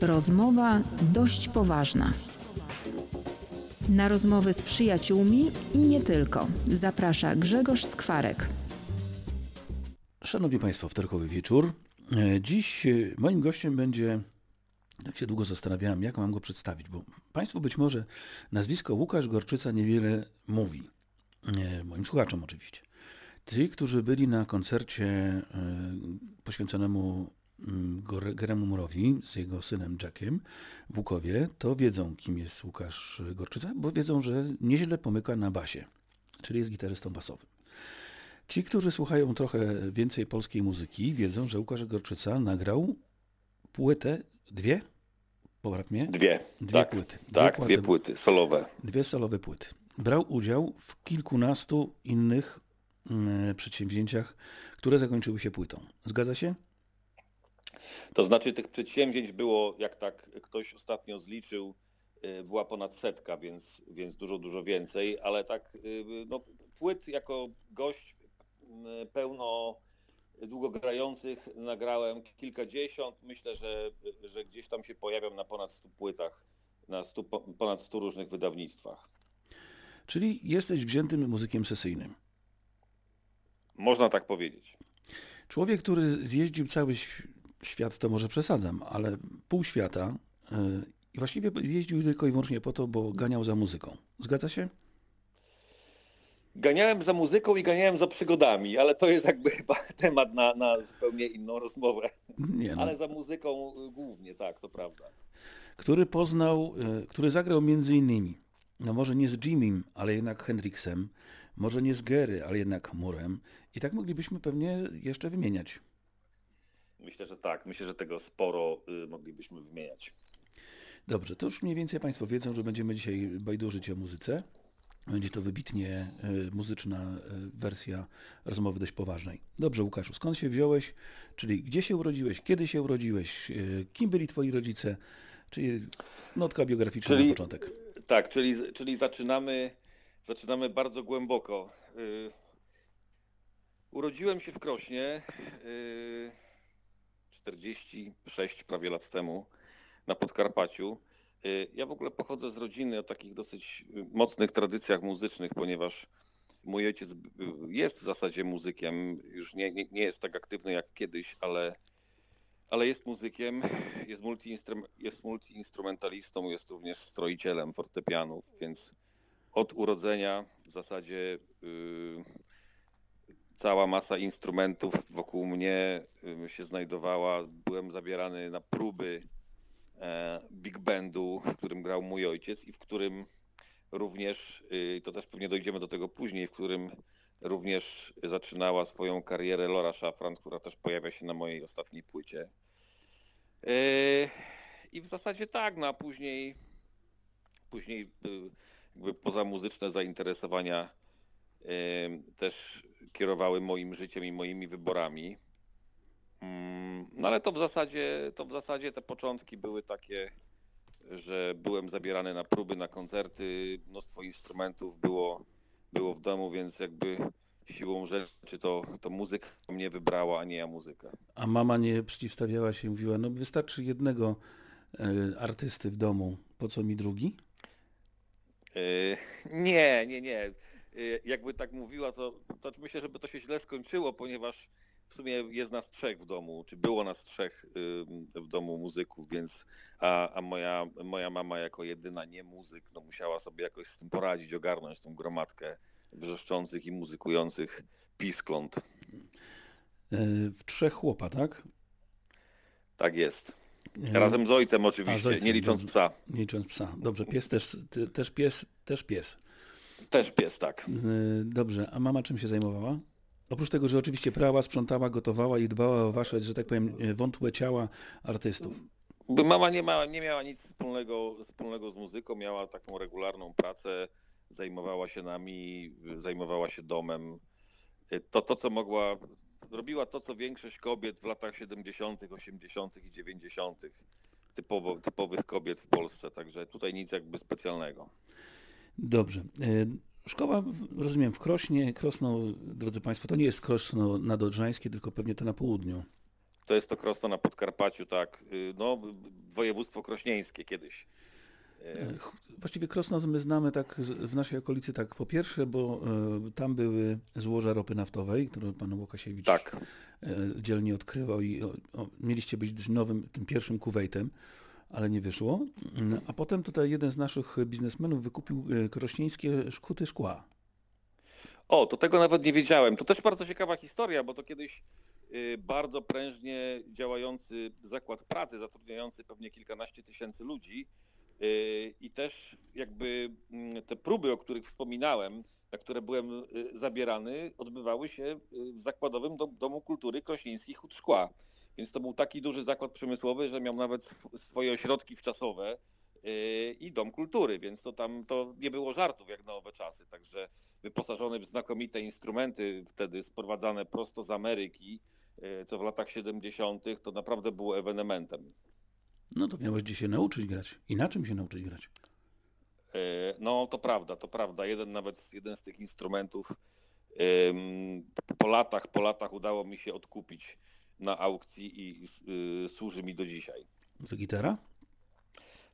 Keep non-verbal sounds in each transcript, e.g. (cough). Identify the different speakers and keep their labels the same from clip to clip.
Speaker 1: Rozmowa dość poważna. Na rozmowy z przyjaciółmi i nie tylko. Zaprasza Grzegorz Skwarek.
Speaker 2: Szanowni Państwo, wtorkowy wieczór. E, Dziś e, moim gościem będzie, tak się długo zastanawiałem, jak mam go przedstawić, bo Państwu być może nazwisko Łukasz Gorczyca niewiele mówi. E, Moim słuchaczom oczywiście. Ci, którzy byli na koncercie poświęconemu Geremu Murowi z jego synem Jackiem w Łukowie, to wiedzą, kim jest Łukasz Gorczyca, bo wiedzą, że nieźle pomyka na basie, czyli jest gitarzystą basowym. Ci, którzy słuchają trochę więcej polskiej muzyki, wiedzą, że Łukasz Gorczyca nagrał płytę, dwie? Popraw mnie?
Speaker 3: Dwie.
Speaker 2: Dwie
Speaker 3: tak,
Speaker 2: płyty. Dwie
Speaker 3: Tak, dwie płyty solowe.
Speaker 2: Dwie solowe płyty. Brał udział w kilkunastu innych mm, przedsięwzięciach, które zakończyły się płytą. Zgadza się?
Speaker 3: To znaczy tych przedsięwzięć było, jak tak ktoś ostatnio zliczył, y, była ponad setka, więc, więc dużo, dużo więcej, ale tak y, no, płyt jako gość y, pełno długogrających nagrałem kilkadziesiąt. Myślę, że, że gdzieś tam się pojawiam na ponad 100 płytach, na 100, po- ponad 100 różnych wydawnictwach.
Speaker 2: Czyli jesteś wziętym muzykiem sesyjnym.
Speaker 3: Można tak powiedzieć.
Speaker 2: Człowiek, który zjeździł cały świat, to może przesadzam, ale pół świata yy, i właściwie jeździł tylko i wyłącznie po to, bo ganiał za muzyką. Zgadza się?
Speaker 3: Ganiałem za muzyką i ganiałem za przygodami, ale to jest jakby (laughs) chyba temat na, na zupełnie inną rozmowę.
Speaker 2: Nie, no.
Speaker 3: Ale za muzyką y, głównie, tak, to prawda.
Speaker 2: który poznał, e, który zagrał między innymi, no może nie z Jimim, ale jednak Hendrixem, może nie z Gary, ale jednak Murem i tak moglibyśmy pewnie jeszcze wymieniać.
Speaker 3: Myślę, że tak. Myślę, że tego sporo y, moglibyśmy wymieniać.
Speaker 2: Dobrze, to już mniej więcej Państwo wiedzą, że będziemy dzisiaj bajdurzyć o muzyce. Będzie to wybitnie e, muzyczna e, wersja rozmowy dość poważnej. Dobrze, Łukaszu, skąd się wziąłeś? Czyli gdzie się urodziłeś? Kiedy się urodziłeś? Kim byli Twoi rodzice? Czyli notka biograficzna
Speaker 3: Czyli-
Speaker 2: na początek.
Speaker 3: Tak, czyli, czyli zaczynamy, zaczynamy bardzo głęboko. Y, Urodziłem się w Krośnie y, 46 prawie lat temu na Podkarpaciu. Y, Ja w ogóle pochodzę z rodziny o takich dosyć y, mocnych tradycjach muzycznych, ponieważ mój ojciec y, jest w zasadzie muzykiem, już nie, nie, nie jest tak aktywny jak kiedyś, ale, ale jest muzykiem, jest, multiinstrum, jest multiinstrumentalistą, jest również stroicielem fortepianów, więc od urodzenia w zasadzie cała masa instrumentów wokół mnie się znajdowała. Byłem zabierany na próby e, big bandu, w którym grał mój ojciec i w którym również, y, to też pewnie dojdziemy do tego później, w którym również zaczynała swoją karierę Laura Szafran, która też pojawia się na mojej ostatniej płycie. E, I w zasadzie tak, no a później, później y, jakby pozamuzyczne zainteresowania em, też kierowały moim życiem i moimi wyborami. Mm, No ale to w zasadzie, to w zasadzie te początki były takie, że byłem zabierany na próby, na koncerty, mnóstwo instrumentów było, było w domu, więc jakby siłą rzeczy to, to muzyka mnie wybrała, a nie ja muzykę.
Speaker 2: A mama nie przeciwstawiała się i mówiła, no wystarczy jednego e, artysty w domu, po co mi drugi?
Speaker 3: Yy, Nie, nie, nie. Yy, Jakby tak mówiła, to, to myślę, żeby to się źle skończyło, ponieważ w sumie jest nas trzech w domu, czy było nas trzech yy, w domu muzyków, więc a, a moja, moja mama jako jedyna nie muzyk, no musiała sobie jakoś z tym poradzić, ogarnąć tą gromadkę wrzeszczących i muzykujących piskląt.
Speaker 2: E, W trzech chłopa, tak?
Speaker 3: Tak jest. Razem z ojcem oczywiście,
Speaker 2: z ojcem,
Speaker 3: nie licząc
Speaker 2: dobrze.
Speaker 3: psa.
Speaker 2: Nie licząc psa. Dobrze, pies też, też pies, też pies.
Speaker 3: Też pies, tak.
Speaker 2: E, Dobrze, a mama czym się zajmowała? Oprócz tego, że oczywiście prała, sprzątała, gotowała i dbała o wasze, że tak powiem, e, wątłe ciała artystów.
Speaker 3: Mama nie, ma, nie miała nic wspólnego, wspólnego z muzyką, miała taką regularną pracę, zajmowała się nami, zajmowała się domem. To, to co mogła, robiła to, co większość kobiet w latach 70., 80. i 90. Typowo, typowych kobiet w Polsce, także tutaj nic jakby specjalnego.
Speaker 2: Dobrze. E, Szkoła, rozumiem, w Krośnie, Krosno, drodzy Państwo, to nie jest Krosno nadodrzańskie, tylko pewnie to na południu.
Speaker 3: To jest to Krosno na Podkarpaciu, tak. Y, No, województwo krośnieńskie kiedyś.
Speaker 2: E, Właściwie Krosno my znamy tak w naszej okolicy tak po pierwsze, bo e, tam były złoża ropy naftowej, które pan Łukasiewicz
Speaker 3: Tak.
Speaker 2: dzielnie odkrywał i o, o, mieliście być nowym, tym pierwszym Kuwejtem, ale nie wyszło. Mm, A potem tutaj jeden z naszych biznesmenów wykupił e, krośnieńskie szkuty szkła.
Speaker 3: O, to tego nawet nie wiedziałem. To też bardzo ciekawa historia, bo to kiedyś y, bardzo prężnie działający zakład pracy, zatrudniający pewnie kilkanaście tysięcy ludzi y, i też jakby mm, te próby, o których wspominałem, na które byłem y, zabierany, odbywały się w zakładowym dom, Domu Kultury Krośnieńskich Hut Szkła. Więc to był taki duży zakład przemysłowy, że miał nawet sw- swoje ośrodki wczasowe y, i dom kultury, więc to tam to nie było żartów jak na owe czasy. Także wyposażony w znakomite instrumenty wtedy sprowadzane prosto z Ameryki, e, co w latach 70. to naprawdę było ewenementem.
Speaker 2: No to miałeś gdzie się nauczyć grać. I na czym się nauczyć grać?
Speaker 3: E, No to prawda, to prawda. Jeden nawet jeden z tych instrumentów po latach, po latach udało mi się odkupić na aukcji i y, służy mi do dzisiaj.
Speaker 2: To gitara?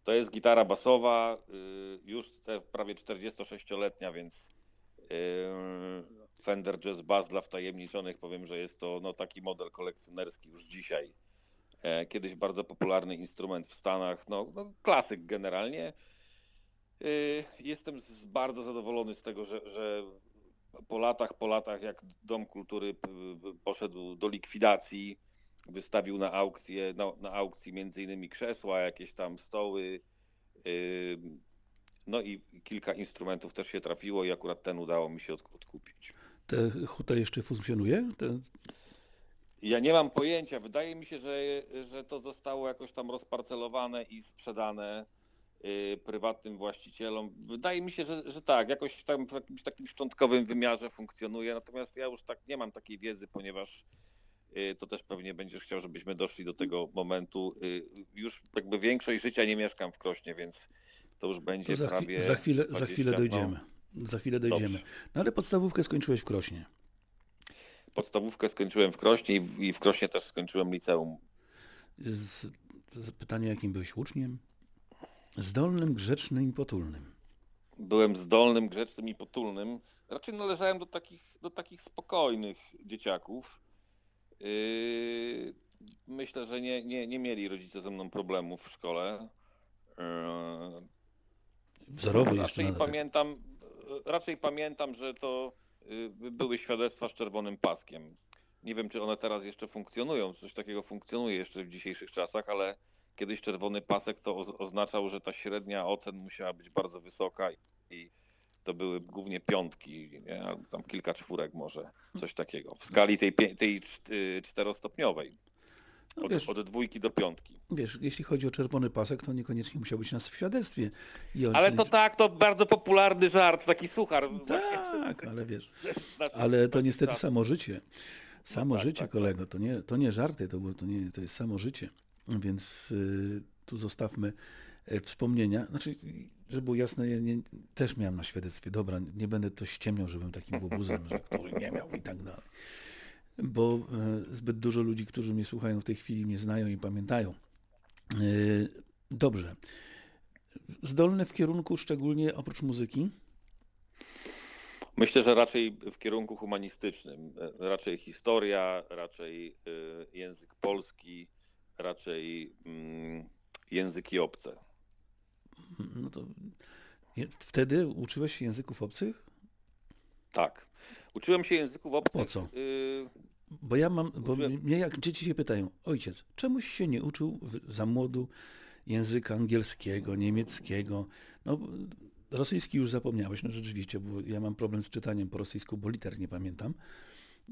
Speaker 3: To jest gitara basowa, y, już te prawie 46-letnia, więc y, Fender Jazz Bass dla wtajemniczonych powiem, że jest to no, taki model kolekcjonerski już dzisiaj. E, Kiedyś bardzo popularny instrument w Stanach, no, no klasyk generalnie. Y, Jestem bardzo zadowolony z tego, że, że po latach, po latach jak Dom Kultury p- p- poszedł do likwidacji, wystawił na aukcję, na, na aukcji między innymi krzesła, jakieś tam stoły, ym, no i kilka instrumentów też się trafiło i akurat ten udało mi się od, odkupić.
Speaker 2: Te huta jeszcze funkcjonuje? Te,
Speaker 3: Ja nie mam pojęcia, wydaje mi się, że, że to zostało jakoś tam rozparcelowane i sprzedane y, prywatnym właścicielom. Wydaje mi się, że, że tak, jakoś tam w jakimś takim szczątkowym wymiarze funkcjonuje, natomiast ja już tak nie mam takiej wiedzy, ponieważ y, to też pewnie będziesz chciał, żebyśmy doszli do tego momentu. Y, Już jakby większość życia nie mieszkam w Krośnie, więc to już będzie
Speaker 2: to za,
Speaker 3: prawie
Speaker 2: za, chwilę, za
Speaker 3: 20,
Speaker 2: chwilę
Speaker 3: no.
Speaker 2: dojdziemy. Za chwilę dojdziemy.
Speaker 3: Dobrze.
Speaker 2: No ale podstawówkę skończyłeś w Krośnie.
Speaker 3: Podstawówkę skończyłem w Krośnie i w- i w Krośnie też skończyłem liceum.
Speaker 2: Z, z pytanie, jakim byłeś uczniem? Zdolnym, grzecznym i potulnym.
Speaker 3: byłem zdolnym, grzecznym i potulnym. Raczej należałem do takich, do takich spokojnych dzieciaków. Yy, myślę, że nie, nie, nie mieli rodzice ze mną problemów w szkole. Yy,
Speaker 2: Wzorowy jeszcze
Speaker 3: raczej
Speaker 2: nadal.
Speaker 3: pamiętam, raczej pamiętam, że to yy, były świadectwa z czerwonym paskiem. Nie wiem, czy one teraz jeszcze funkcjonują, coś takiego funkcjonuje jeszcze w dzisiejszych czasach, ale kiedyś czerwony pasek to oz- oznaczał, że ta średnia ocen musiała być bardzo wysoka i to były głównie piątki, nie? tam kilka czwórek może, coś takiego. W skali tej, tej y, czterostopniowej,
Speaker 2: No,
Speaker 3: od,
Speaker 2: wiesz,
Speaker 3: od dwójki do piątki.
Speaker 2: wiesz, jeśli chodzi o czerwony pasek, to niekoniecznie musiał być nas w świadectwie.
Speaker 3: Ale to tak, to bardzo popularny żart, taki suchar.
Speaker 2: Tak, ale wiesz, (laughs) ale to niestety samo życie. Samo
Speaker 3: tak,
Speaker 2: życie,
Speaker 3: tak,
Speaker 2: kolego, to nie, to nie żarty, to, było, to, nie, to jest samo życie. Więc y, tu zostawmy e, wspomnienia. Znaczy, żeby było jasne, ja nie, też miałem na świadectwie. Dobra, nie będę to ściemniał, żebym takim łobuzem, że który nie miał i tak dalej. Bo e, zbyt dużo ludzi, którzy mnie słuchają w tej chwili, mnie znają i pamiętają. E, Dobrze. Zdolny w kierunku szczególnie oprócz muzyki?
Speaker 3: Myślę, że raczej w kierunku humanistycznym. Raczej historia, raczej y, język polski, raczej mm, języki obce.
Speaker 2: No to wtedy uczyłeś się języków obcych?
Speaker 3: Tak. Uczyłem się języków obcych.
Speaker 2: Po co?
Speaker 3: y,
Speaker 2: Bo ja mam, bo
Speaker 3: Uczyłem-
Speaker 2: mnie jak dzieci się pytają, ojciec, czemuś się nie uczył w- za młodu języka angielskiego, niemieckiego? No, rosyjski już zapomniałeś, no rzeczywiście, bo ja mam problem z czytaniem po rosyjsku, bo liter nie pamiętam.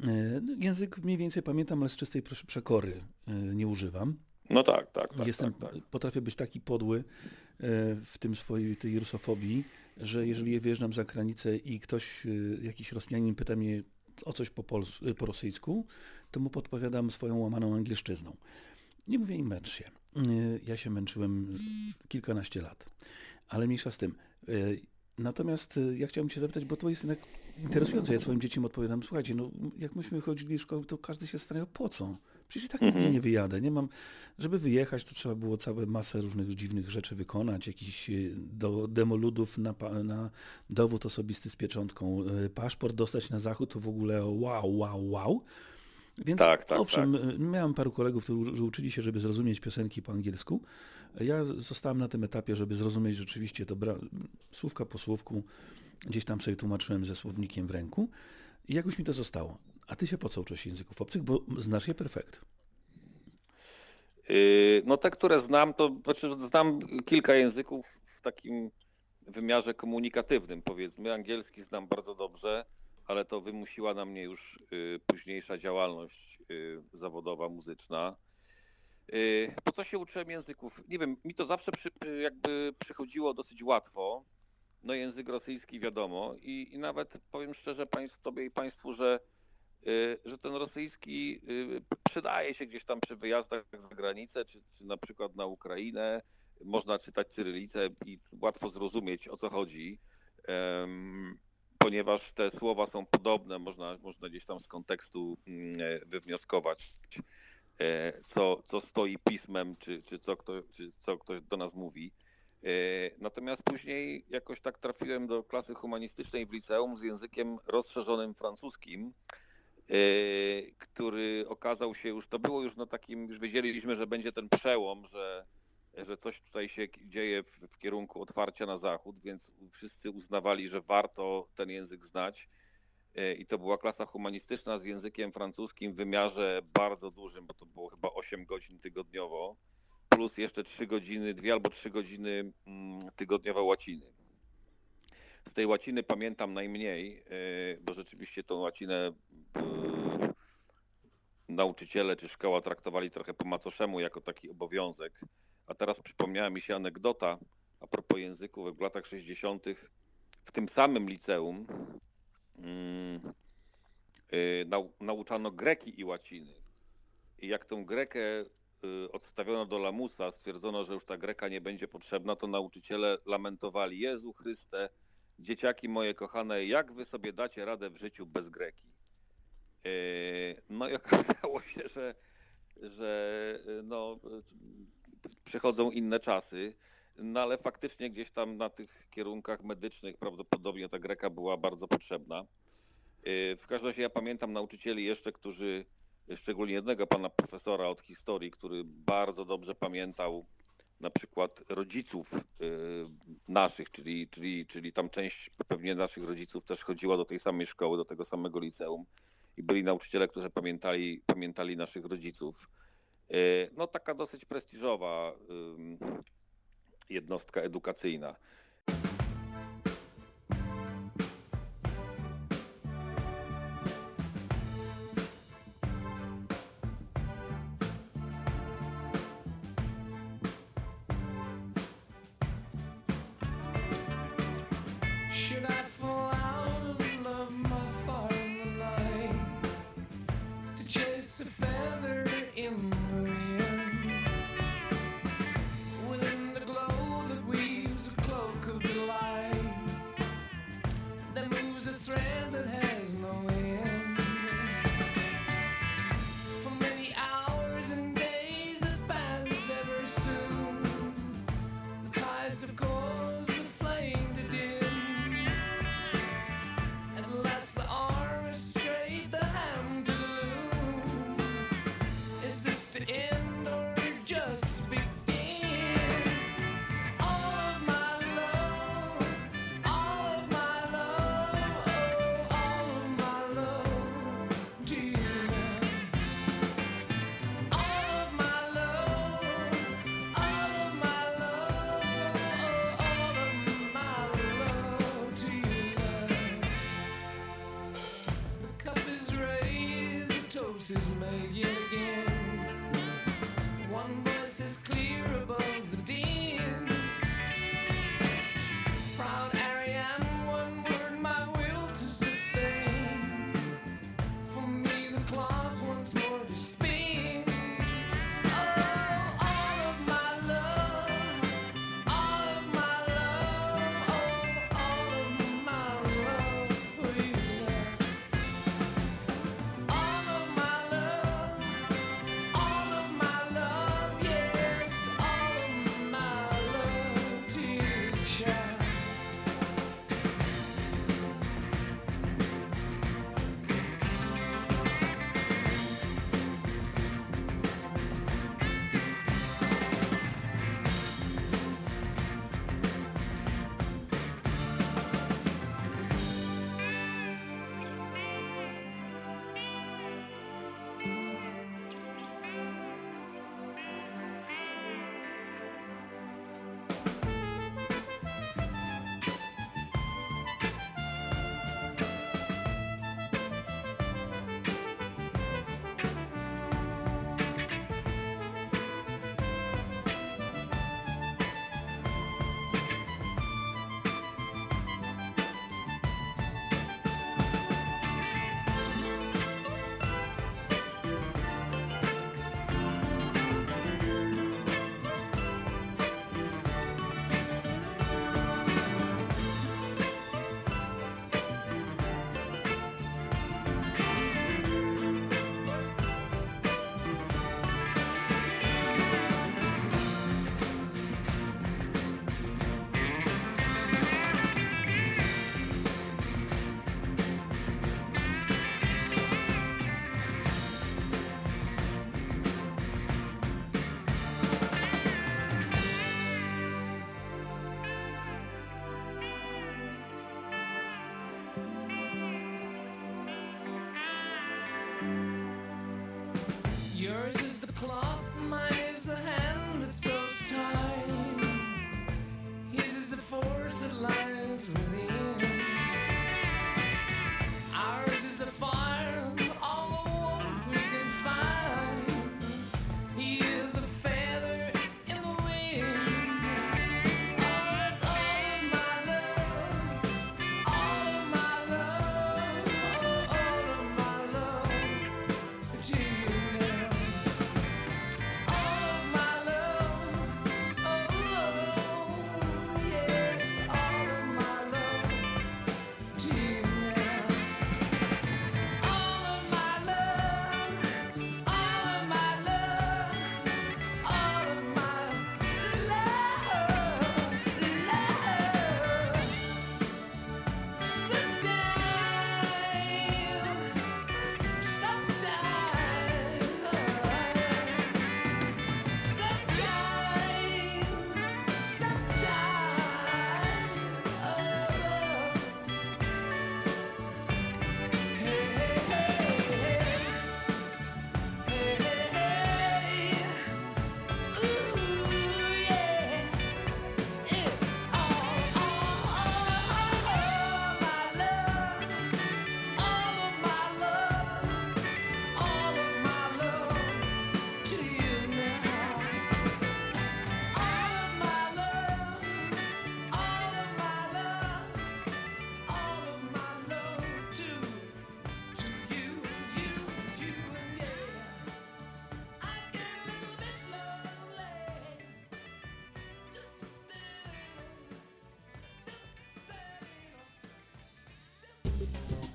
Speaker 2: E, no, Język mniej więcej pamiętam, ale z czystej prze- przekory e, nie używam.
Speaker 3: No tak, tak, tak.
Speaker 2: Jestem,
Speaker 3: tak, tak.
Speaker 2: Potrafię być taki podły e, w tym swojej tej rusofobii, że jeżeli wyjeżdżam za granicę i ktoś, jakiś Rosjanin pyta mnie o coś po, pols- po rosyjsku, to mu podpowiadam swoją łamaną angielszczyzną. Nie mówię im męcz się. Ja się męczyłem kilkanaście lat, ale mniejsza z tym. Natomiast e, ja chciałbym cię zapytać, bo to jest jednak interesujące. Ja swoim dzieciom odpowiadam, słuchajcie, no jak myśmy chodzili do szkoły, to każdy się zastanawiał, po co? Przecież i tak nigdzie
Speaker 3: Mhm.
Speaker 2: nie wyjadę. Nie mam, żeby wyjechać, to trzeba było całe masę różnych dziwnych rzeczy wykonać, jakiś y, do demoludów na, na dowód osobisty z pieczątką, y, paszport dostać na zachód, to w ogóle wow, wow, wow. Więc
Speaker 3: Tak, tak,
Speaker 2: owszem, y, miałem paru kolegów, którzy uczyli się, żeby zrozumieć piosenki po angielsku. Ja zostałem na tym etapie, żeby zrozumieć rzeczywiście to słówka po słówku, gdzieś tam sobie tłumaczyłem ze słownikiem w ręku i jakoś mi to zostało. A ty się po co uczysz języków obcych, bo znasz je perfekt.
Speaker 3: Yy, No te, które znam, to znaczy znam kilka języków w takim wymiarze komunikatywnym, powiedzmy. Angielski znam bardzo dobrze, ale to wymusiła na mnie już yy, późniejsza działalność yy, zawodowa, muzyczna. Yy, Po co się uczyłem języków? Nie wiem, mi to zawsze przy, jakby przychodziło dosyć łatwo. No język rosyjski wiadomo i, i nawet powiem szczerze państwu, tobie i państwu, że y, że ten rosyjski y, przydaje się gdzieś tam przy wyjazdach za granicę, czy, czy na przykład na Ukrainę. Można czytać cyrylicę i łatwo zrozumieć o co chodzi, ponieważ te słowa są podobne, można, można gdzieś tam z kontekstu mm, e, wywnioskować, co, co stoi pismem, czy, czy, co kto, czy co ktoś do nas mówi. E, Natomiast później jakoś tak trafiłem do klasy humanistycznej w liceum z językiem rozszerzonym francuskim, yy, który okazał się już, to było już na takim, już wiedzieliśmy, że będzie ten przełom, że, że coś tutaj się dzieje w, w kierunku otwarcia na zachód, więc wszyscy uznawali, że warto ten język znać. Yy, I to była klasa humanistyczna z językiem francuskim w wymiarze bardzo dużym, bo to było chyba 8 godzin tygodniowo, plus jeszcze 3 godziny, 2 albo 3 godziny mm, tygodniowo łaciny. Z tej łaciny pamiętam najmniej, yy, bo rzeczywiście tą łacinę yy, nauczyciele czy szkoła traktowali trochę po macoszemu jako taki obowiązek. A teraz przypomniała mi się anegdota a propos języków w latach 60. w tym samym liceum nau, nauczano greki i łaciny. I jak tą grekę y, odstawiono do lamusa, stwierdzono, że już ta greka nie będzie potrzebna, to nauczyciele lamentowali, Jezu Chryste, dzieciaki moje kochane, jak wy sobie dacie radę w życiu bez greki? Yy, No i (laughs) okazało się, że, że no, przychodzą inne czasy, no ale faktycznie gdzieś tam na tych kierunkach medycznych prawdopodobnie ta greka była bardzo potrzebna. Yy, W każdym razie ja pamiętam nauczycieli jeszcze, którzy, szczególnie jednego pana profesora od historii, który bardzo dobrze pamiętał na przykład rodziców y, naszych, czyli, czyli, czyli tam część pewnie naszych rodziców też chodziła do tej samej szkoły, do tego samego liceum i byli nauczyciele, którzy pamiętali, pamiętali naszych rodziców. Y, No taka dosyć prestiżowa jednostka edukacyjna.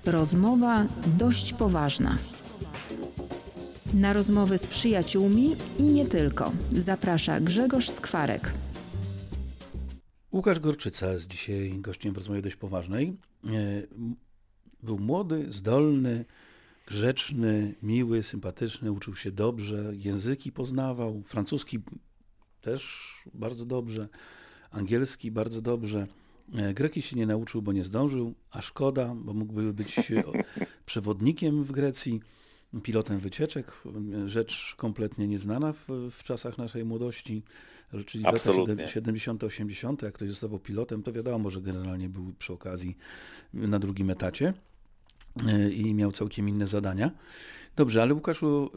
Speaker 1: Rozmowa dość poważna. Na rozmowy z przyjaciółmi i nie tylko. Zaprasza Grzegorz Skwarek.
Speaker 2: Łukasz Gorczyca jest dzisiaj gościem w rozmowie dość poważnej. E, Był młody, zdolny, grzeczny, miły, sympatyczny, uczył się dobrze, języki poznawał, francuski też bardzo dobrze, angielski bardzo dobrze. E, Greki się nie nauczył, bo nie zdążył, a szkoda, bo mógłby być e, przewodnikiem w Grecji, pilotem wycieczek, e, rzecz kompletnie nieznana w, w czasach naszej młodości, czyli lata
Speaker 3: Absolutnie.
Speaker 2: 70., 80., jak ktoś zostawał pilotem, to wiadomo, że generalnie był przy okazji na drugim etacie i miał całkiem inne zadania. Dobrze, ale Łukaszu,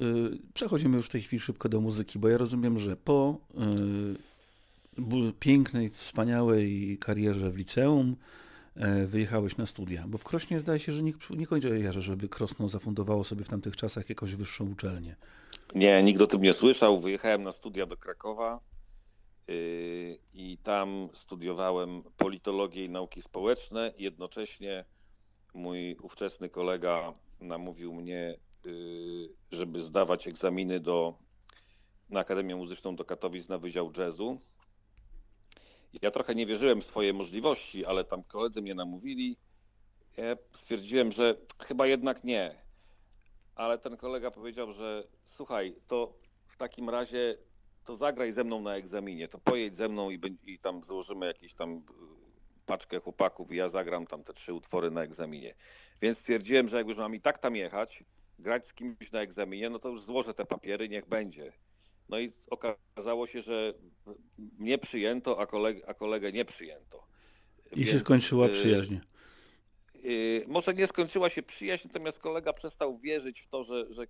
Speaker 2: przechodzimy już w tej chwili szybko do muzyki, bo ja rozumiem, że po pięknej, wspaniałej karierze w liceum e, wyjechałeś na studia, bo w Krośnie zdaje się, że nikt nie kojarzy, żeby Krosno zafundowało sobie w tamtych czasach jakąś wyższą uczelnię.
Speaker 3: Nie, nikt o tym nie słyszał. Wyjechałem na studia do Krakowa yy, i tam studiowałem politologię i nauki społeczne. Jednocześnie mój ówczesny kolega namówił mnie, yy, żeby zdawać egzaminy do, na Akademię Muzyczną do Katowic na Wydział Jazzu. Ja trochę nie wierzyłem w swoje możliwości, ale tam koledzy mnie namówili. Ja stwierdziłem, że chyba jednak nie ale ten kolega powiedział, że słuchaj, to w takim razie to zagraj ze mną na egzaminie, to pojedź ze mną i, i tam złożymy jakieś tam y, paczkę chłopaków i ja zagram tam te trzy utwory na egzaminie. Więc stwierdziłem, że jak już mam i tak tam jechać, grać z kimś na egzaminie, no to już złożę te papiery, niech będzie. No i okazało się, że mnie przyjęto, a, koleg- a kolegę nie przyjęto.
Speaker 2: I się
Speaker 3: Więc,
Speaker 2: skończyła
Speaker 3: y,
Speaker 2: przyjaźń.
Speaker 3: Yy, może nie skończyła się przyjaźń, natomiast kolega przestał wierzyć w to, że, że,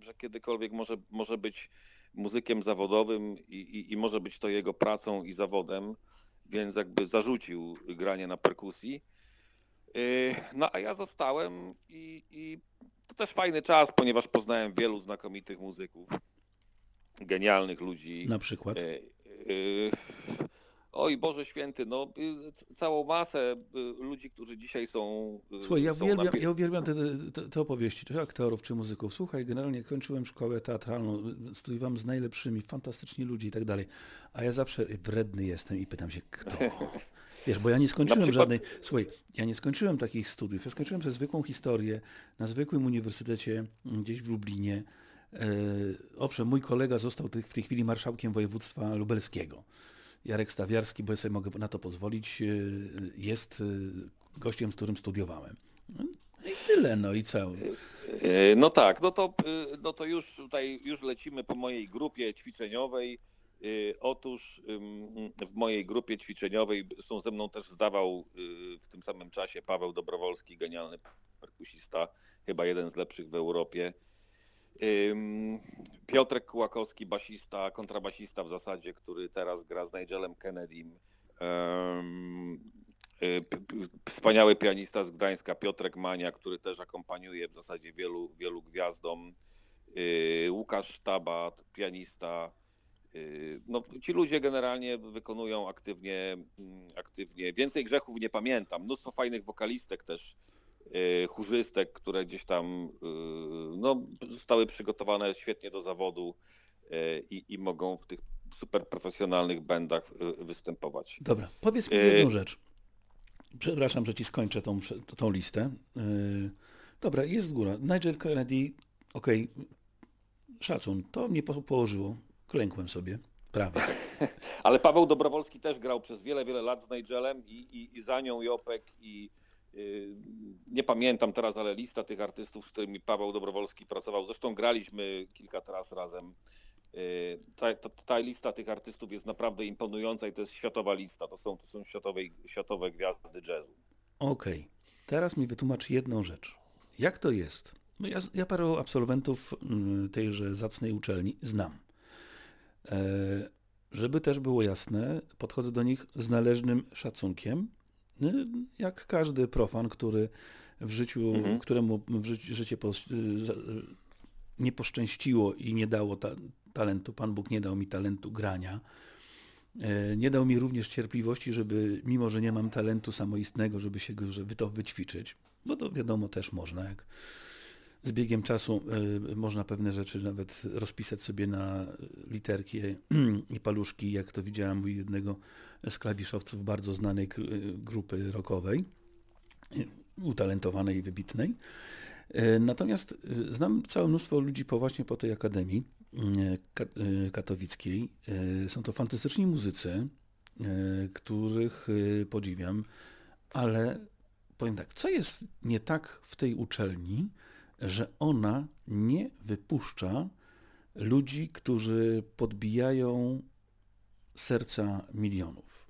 Speaker 3: że kiedykolwiek może, może być muzykiem zawodowym i, i, i może być to jego pracą i zawodem, więc jakby zarzucił granie na perkusji. Yy, No a ja zostałem i, i to też fajny czas, ponieważ poznałem wielu znakomitych muzyków, genialnych ludzi.
Speaker 2: Na przykład.
Speaker 3: E, e, Oj Boże Święty, no y, całą masę y, ludzi, którzy dzisiaj są. y,
Speaker 2: Słuchaj, ja
Speaker 3: są
Speaker 2: uwielbiam, ja uwielbiam te, te, te opowieści, czy aktorów, czy muzyków. Słuchaj, generalnie kończyłem szkołę teatralną, studiowałem z najlepszymi, fantastyczni ludzie i tak dalej, a ja zawsze wredny jestem i pytam się, kto? (laughs) Wiesz, bo ja nie skończyłem
Speaker 3: przykład-
Speaker 2: żadnej, słuchaj, ja nie skończyłem takich studiów, ja skończyłem sobie zwykłą historię na zwykłym uniwersytecie gdzieś w Lublinie. E, owszem, mój kolega został w tej chwili marszałkiem województwa lubelskiego. Jarek Stawiarski, bo ja sobie mogę na to pozwolić, e, jest e, gościem, z którym studiowałem. No i tyle, no i co?
Speaker 3: No tak, no to, no to już tutaj już lecimy po mojej grupie ćwiczeniowej. Otóż w mojej grupie ćwiczeniowej są ze mną też zdawał w tym samym czasie Paweł Dobrowolski, genialny perkusista, chyba jeden z lepszych w Europie. Piotrek Kułakowski, basista, kontrabasista w zasadzie, który teraz gra z Nigelem Kennedym. Ym, y, Wspaniały pianista z Gdańska, Piotrek Mania, który też akompaniuje w zasadzie wielu, wielu gwiazdom. Y, Łukasz Sztaba, pianista. Y, No, ci ludzie generalnie wykonują aktywnie, mm, aktywnie. Więcej grzechów nie pamiętam. Mnóstwo fajnych wokalistek też, chórzystek, które gdzieś tam y, no, zostały przygotowane świetnie do zawodu y, i, i mogą w tych super profesjonalnych bandach y, występować.
Speaker 2: Dobra, powiedz mi jedną rzecz. Przepraszam, że ci skończę tą, tą listę. Dobra, jest z góra. Nigel Kennedy, okej, szacun, to mnie po- położyło. Klękłem sobie, prawie. (laughs)
Speaker 3: Ale Paweł Dobrowolski też grał przez wiele, wiele lat z Nigelem i, i, i za nią Jopek i y, nie pamiętam teraz, ale lista tych artystów, z którymi Paweł Dobrowolski pracował, zresztą graliśmy kilka teraz razem. Y, Ta, ta, ta lista tych artystów jest naprawdę imponująca i to jest światowa lista. To są, to są światowe, światowe gwiazdy jazzu.
Speaker 2: Okej, teraz mi wytłumacz jedną rzecz. Jak to jest? No ja, ja paru absolwentów mm, tejże zacnej uczelni znam. E, żeby też było jasne, podchodzę do nich z należnym szacunkiem, jak każdy profan, który w życiu,
Speaker 3: Mhm.
Speaker 2: któremu w życiu, życie pos, y, za- nie poszczęściło i nie dało ta, talentu, Pan Bóg nie dał mi talentu grania, Nie dał mi również cierpliwości, żeby, mimo że nie mam talentu samoistnego, żeby się żeby to wyćwiczyć. No to wiadomo też można, jak z biegiem czasu e, można pewne rzeczy nawet rozpisać sobie na literki (clears throat) i paluszki, jak to widziałem u jednego z klawiszowców bardzo znanej k- grupy rockowej, e, utalentowanej i wybitnej. Natomiast znam całe mnóstwo ludzi po właśnie po tej akademii ka- katowickiej. Są to fantastyczni muzycy, których podziwiam, ale powiem tak, co jest nie tak w tej uczelni, że ona nie wypuszcza ludzi, którzy podbijają serca milionów.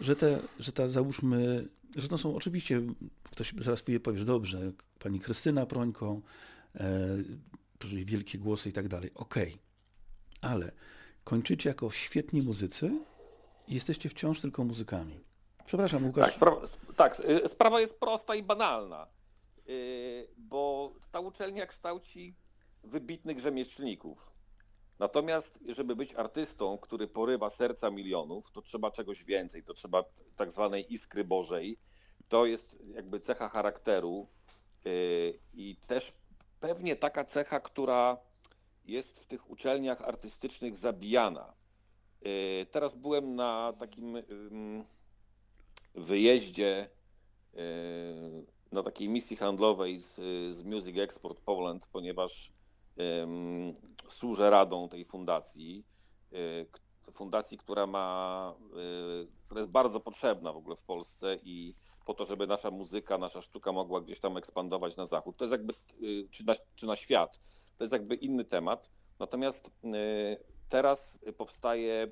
Speaker 2: Że te, że ta załóżmy, że to są oczywiście, ktoś zaraz powie, powiesz, dobrze, pani Krystyna Prońko, e, wielkie głosy i tak dalej, okej, ale kończycie jako świetni muzycy i jesteście wciąż tylko muzykami. Przepraszam, Łukasz.
Speaker 3: Tak, sprawa, sp- tak, sprawa jest prosta i banalna, bo ta uczelnia kształci wybitnych rzemieślników. Natomiast, żeby być artystą, który porywa serca milionów, to trzeba czegoś więcej, to trzeba tak zwanej iskry bożej. To jest jakby cecha charakteru y, i też pewnie taka cecha, która jest w tych uczelniach artystycznych zabijana. Y, Teraz byłem na takim wyjeździe na takiej misji handlowej z, z Music Export Poland, ponieważ em, służę radą tej fundacji, k- fundacji, która ma, e, która jest bardzo potrzebna w ogóle w Polsce i po to, żeby nasza muzyka, nasza sztuka mogła gdzieś tam ekspandować na zachód. To jest jakby, e, czy na, czy na świat, to jest jakby inny temat. Natomiast teraz powstaje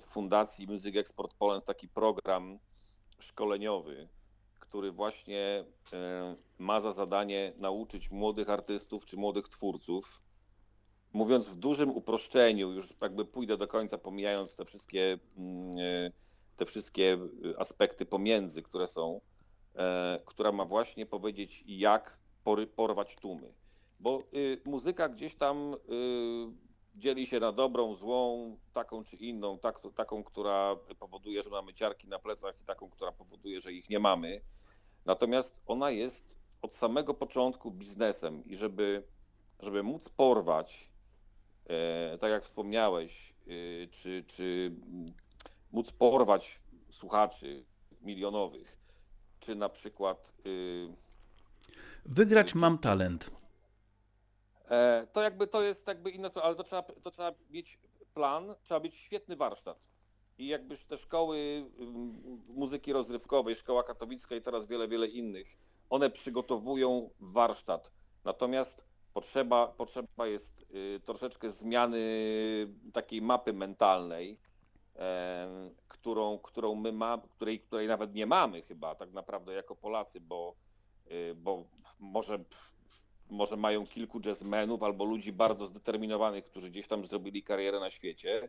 Speaker 3: w Fundacji Music Export Poland taki program szkoleniowy, który właśnie e, ma za zadanie nauczyć młodych artystów czy młodych twórców, mówiąc w dużym uproszczeniu, już jakby pójdę do końca, pomijając te wszystkie, mm, e, te wszystkie aspekty pomiędzy, które są, e, która ma właśnie powiedzieć, jak porwać tłumy. Bo y, muzyka gdzieś tam y, dzieli się na dobrą, złą, taką czy inną, tak, taką, która powoduje, że mamy ciarki na plecach i taką, która powoduje, że ich nie mamy. Natomiast ona jest od samego początku biznesem i żeby, żeby móc porwać, e, tak jak wspomniałeś, e, czy, czy móc porwać słuchaczy milionowych, czy na przykład y,
Speaker 2: Wygrać mam talent.
Speaker 3: E, To jakby to jest jakby inna sprawa, ale to trzeba, to trzeba mieć plan, trzeba mieć świetny warsztat. I jakby te szkoły muzyki rozrywkowej, szkoła katowicka i teraz wiele, wiele innych, one przygotowują warsztat. Natomiast potrzeba, potrzeba jest y, troszeczkę zmiany takiej mapy mentalnej, którą, którą my ma, której, której nawet nie mamy chyba tak naprawdę jako Polacy, bo, y, bo może, może mają kilku jazzmenów albo ludzi bardzo zdeterminowanych, którzy gdzieś tam zrobili karierę na świecie,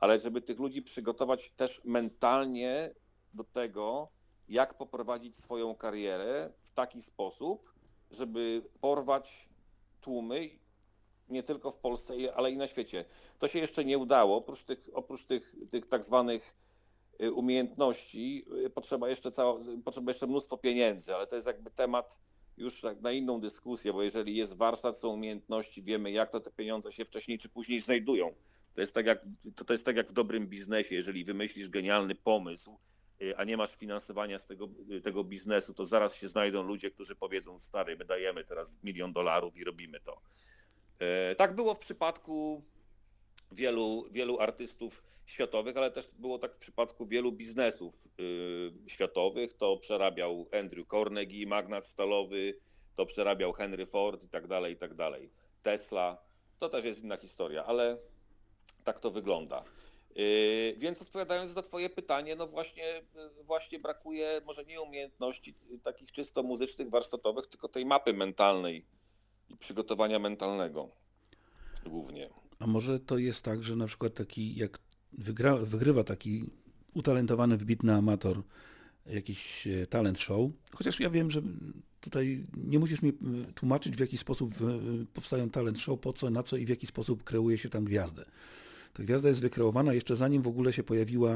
Speaker 3: ale żeby tych ludzi przygotować też mentalnie do tego, jak poprowadzić swoją karierę w taki sposób, żeby porwać tłumy nie tylko w Polsce, ale i na świecie. To się jeszcze nie udało. Oprócz tych, oprócz tych, tych tak zwanych y, umiejętności y, potrzeba jeszcze, cała, potrzeba jeszcze mnóstwo pieniędzy, ale to jest jakby temat już tak na inną dyskusję, bo jeżeli jest warsztat, są umiejętności, wiemy jak to te pieniądze się wcześniej czy później znajdują. To jest tak jak, to, to jest tak jak w dobrym biznesie, jeżeli wymyślisz genialny pomysł, y, a nie masz finansowania z tego, y, tego biznesu, to zaraz się znajdą ludzie, którzy powiedzą, stary, my dajemy teraz milion dolarów i robimy to. E, Tak było w przypadku wielu, wielu artystów światowych, ale też było tak w przypadku wielu biznesów y, światowych. To przerabiał Andrew Carnegie, magnat stalowy, to przerabiał Henry Ford i tak dalej, i tak dalej. Tesla, to też jest inna historia, ale tak to wygląda. Yy, Więc odpowiadając na Twoje pytanie, no właśnie, yy, właśnie brakuje może nie umiejętności yy, takich czysto muzycznych, warsztatowych, tylko tej mapy mentalnej i przygotowania mentalnego głównie.
Speaker 2: A może to jest tak, że na przykład taki, jak wygra, wygrywa taki utalentowany, wybitny amator jakiś e, talent show, chociaż ja wiem, że tutaj nie musisz mi e, tłumaczyć, w jaki sposób e, powstają talent show, po co, na co i w jaki sposób kreuje się tam gwiazdę. Ta gwiazda jest wykreowana jeszcze zanim w ogóle się pojawiła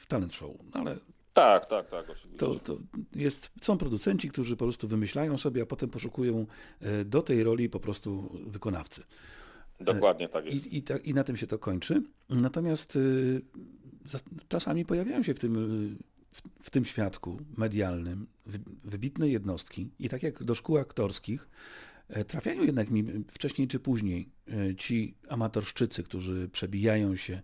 Speaker 2: w talent show, no ale
Speaker 3: Tak, tak, tak, oczywiście.
Speaker 2: to, to jest, są producenci, którzy po prostu wymyślają sobie, a potem poszukują e, do tej roli po prostu wykonawcy.
Speaker 3: Dokładnie tak jest.
Speaker 2: I, i, ta, I na tym się to kończy. Natomiast y, zas- czasami pojawiają się w tym, w, w tym świadku medialnym wy, wybitne jednostki i tak jak do szkół aktorskich e, trafiają jednak mi wcześniej czy później e, ci amatorszczycy, którzy przebijają się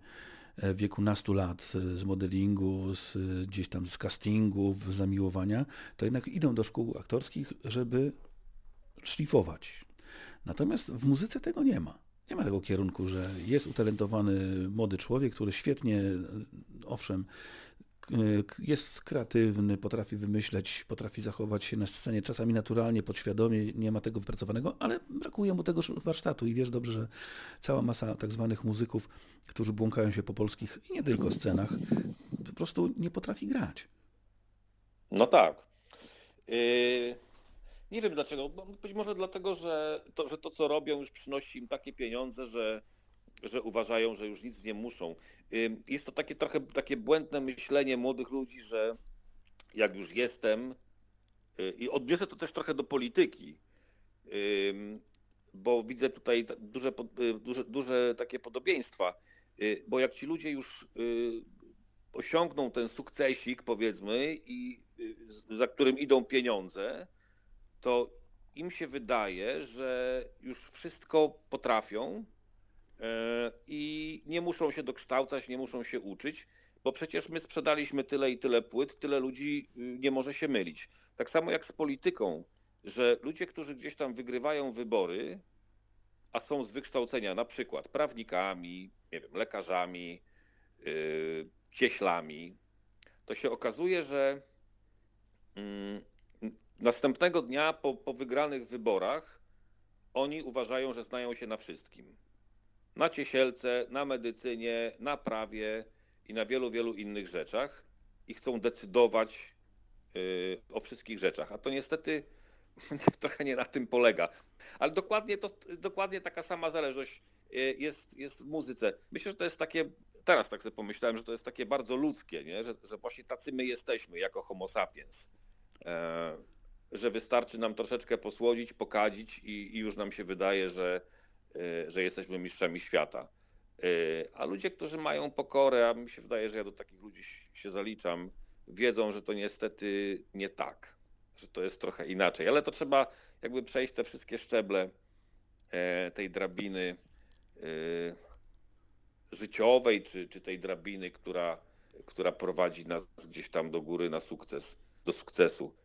Speaker 2: e, w wieku nastu lat e, z modelingu, z, e, gdzieś tam z castingów, zamiłowania, to jednak idą do szkół aktorskich, żeby szlifować. Natomiast w muzyce tego nie ma. Nie ma tego kierunku, że jest utalentowany młody człowiek, który świetnie, e, owszem, jest kreatywny, potrafi wymyśleć, potrafi zachować się na scenie czasami naturalnie, podświadomie, nie ma tego wypracowanego, ale brakuje mu tego sz- warsztatu i wiesz dobrze, że cała masa tak zwanych muzyków, którzy błąkają się po polskich i nie tylko scenach, po prostu nie potrafi grać.
Speaker 3: No tak. Yy, nie wiem dlaczego. Być może dlatego, że to, że to co robią już przynosi im takie pieniądze, że, że uważają, że już nic nie muszą. Jest to takie trochę takie błędne myślenie młodych ludzi, że jak już jestem yy, i odniosę to też trochę do polityki, bo widzę tutaj ta- duże, yy, duże, duże takie podobieństwa, yy, bo jak ci ludzie już osiągną ten sukcesik, powiedzmy, i y, za którym idą pieniądze, to im się wydaje, że już wszystko potrafią i nie muszą się dokształcać, nie muszą się uczyć, bo przecież my sprzedaliśmy tyle i tyle płyt, tyle ludzi y, nie może się mylić. Tak samo jak z polityką, że ludzie, którzy gdzieś tam wygrywają wybory, a są z wykształcenia na przykład prawnikami, nie wiem, lekarzami, yy, cieślami, to się okazuje, że mm, n- następnego dnia po, po wygranych wyborach oni uważają, że znają się na wszystkim. Na ciesielce, na medycynie, na prawie i na wielu, wielu innych rzeczach i chcą decydować yy, o wszystkich rzeczach. A to niestety (laughs) trochę nie na tym polega. Ale dokładnie, to, dokładnie taka sama zależność y, jest, jest w muzyce. Myślę, że to jest takie, teraz tak sobie pomyślałem, że to jest takie bardzo ludzkie, nie? Że, że właśnie tacy my jesteśmy jako homo sapiens. E, że wystarczy nam troszeczkę posłodzić, pokadzić i, i już nam się wydaje, że, y, że jesteśmy mistrzami świata. Y, A ludzie, którzy mają pokorę, a mi się wydaje, że ja do takich ludzi się zaliczam, wiedzą, że to niestety nie tak, że to jest trochę inaczej, ale to trzeba jakby przejść te wszystkie szczeble e, tej drabiny e, życiowej, czy, czy tej drabiny, która, która prowadzi nas gdzieś tam do góry na sukces, do sukcesu.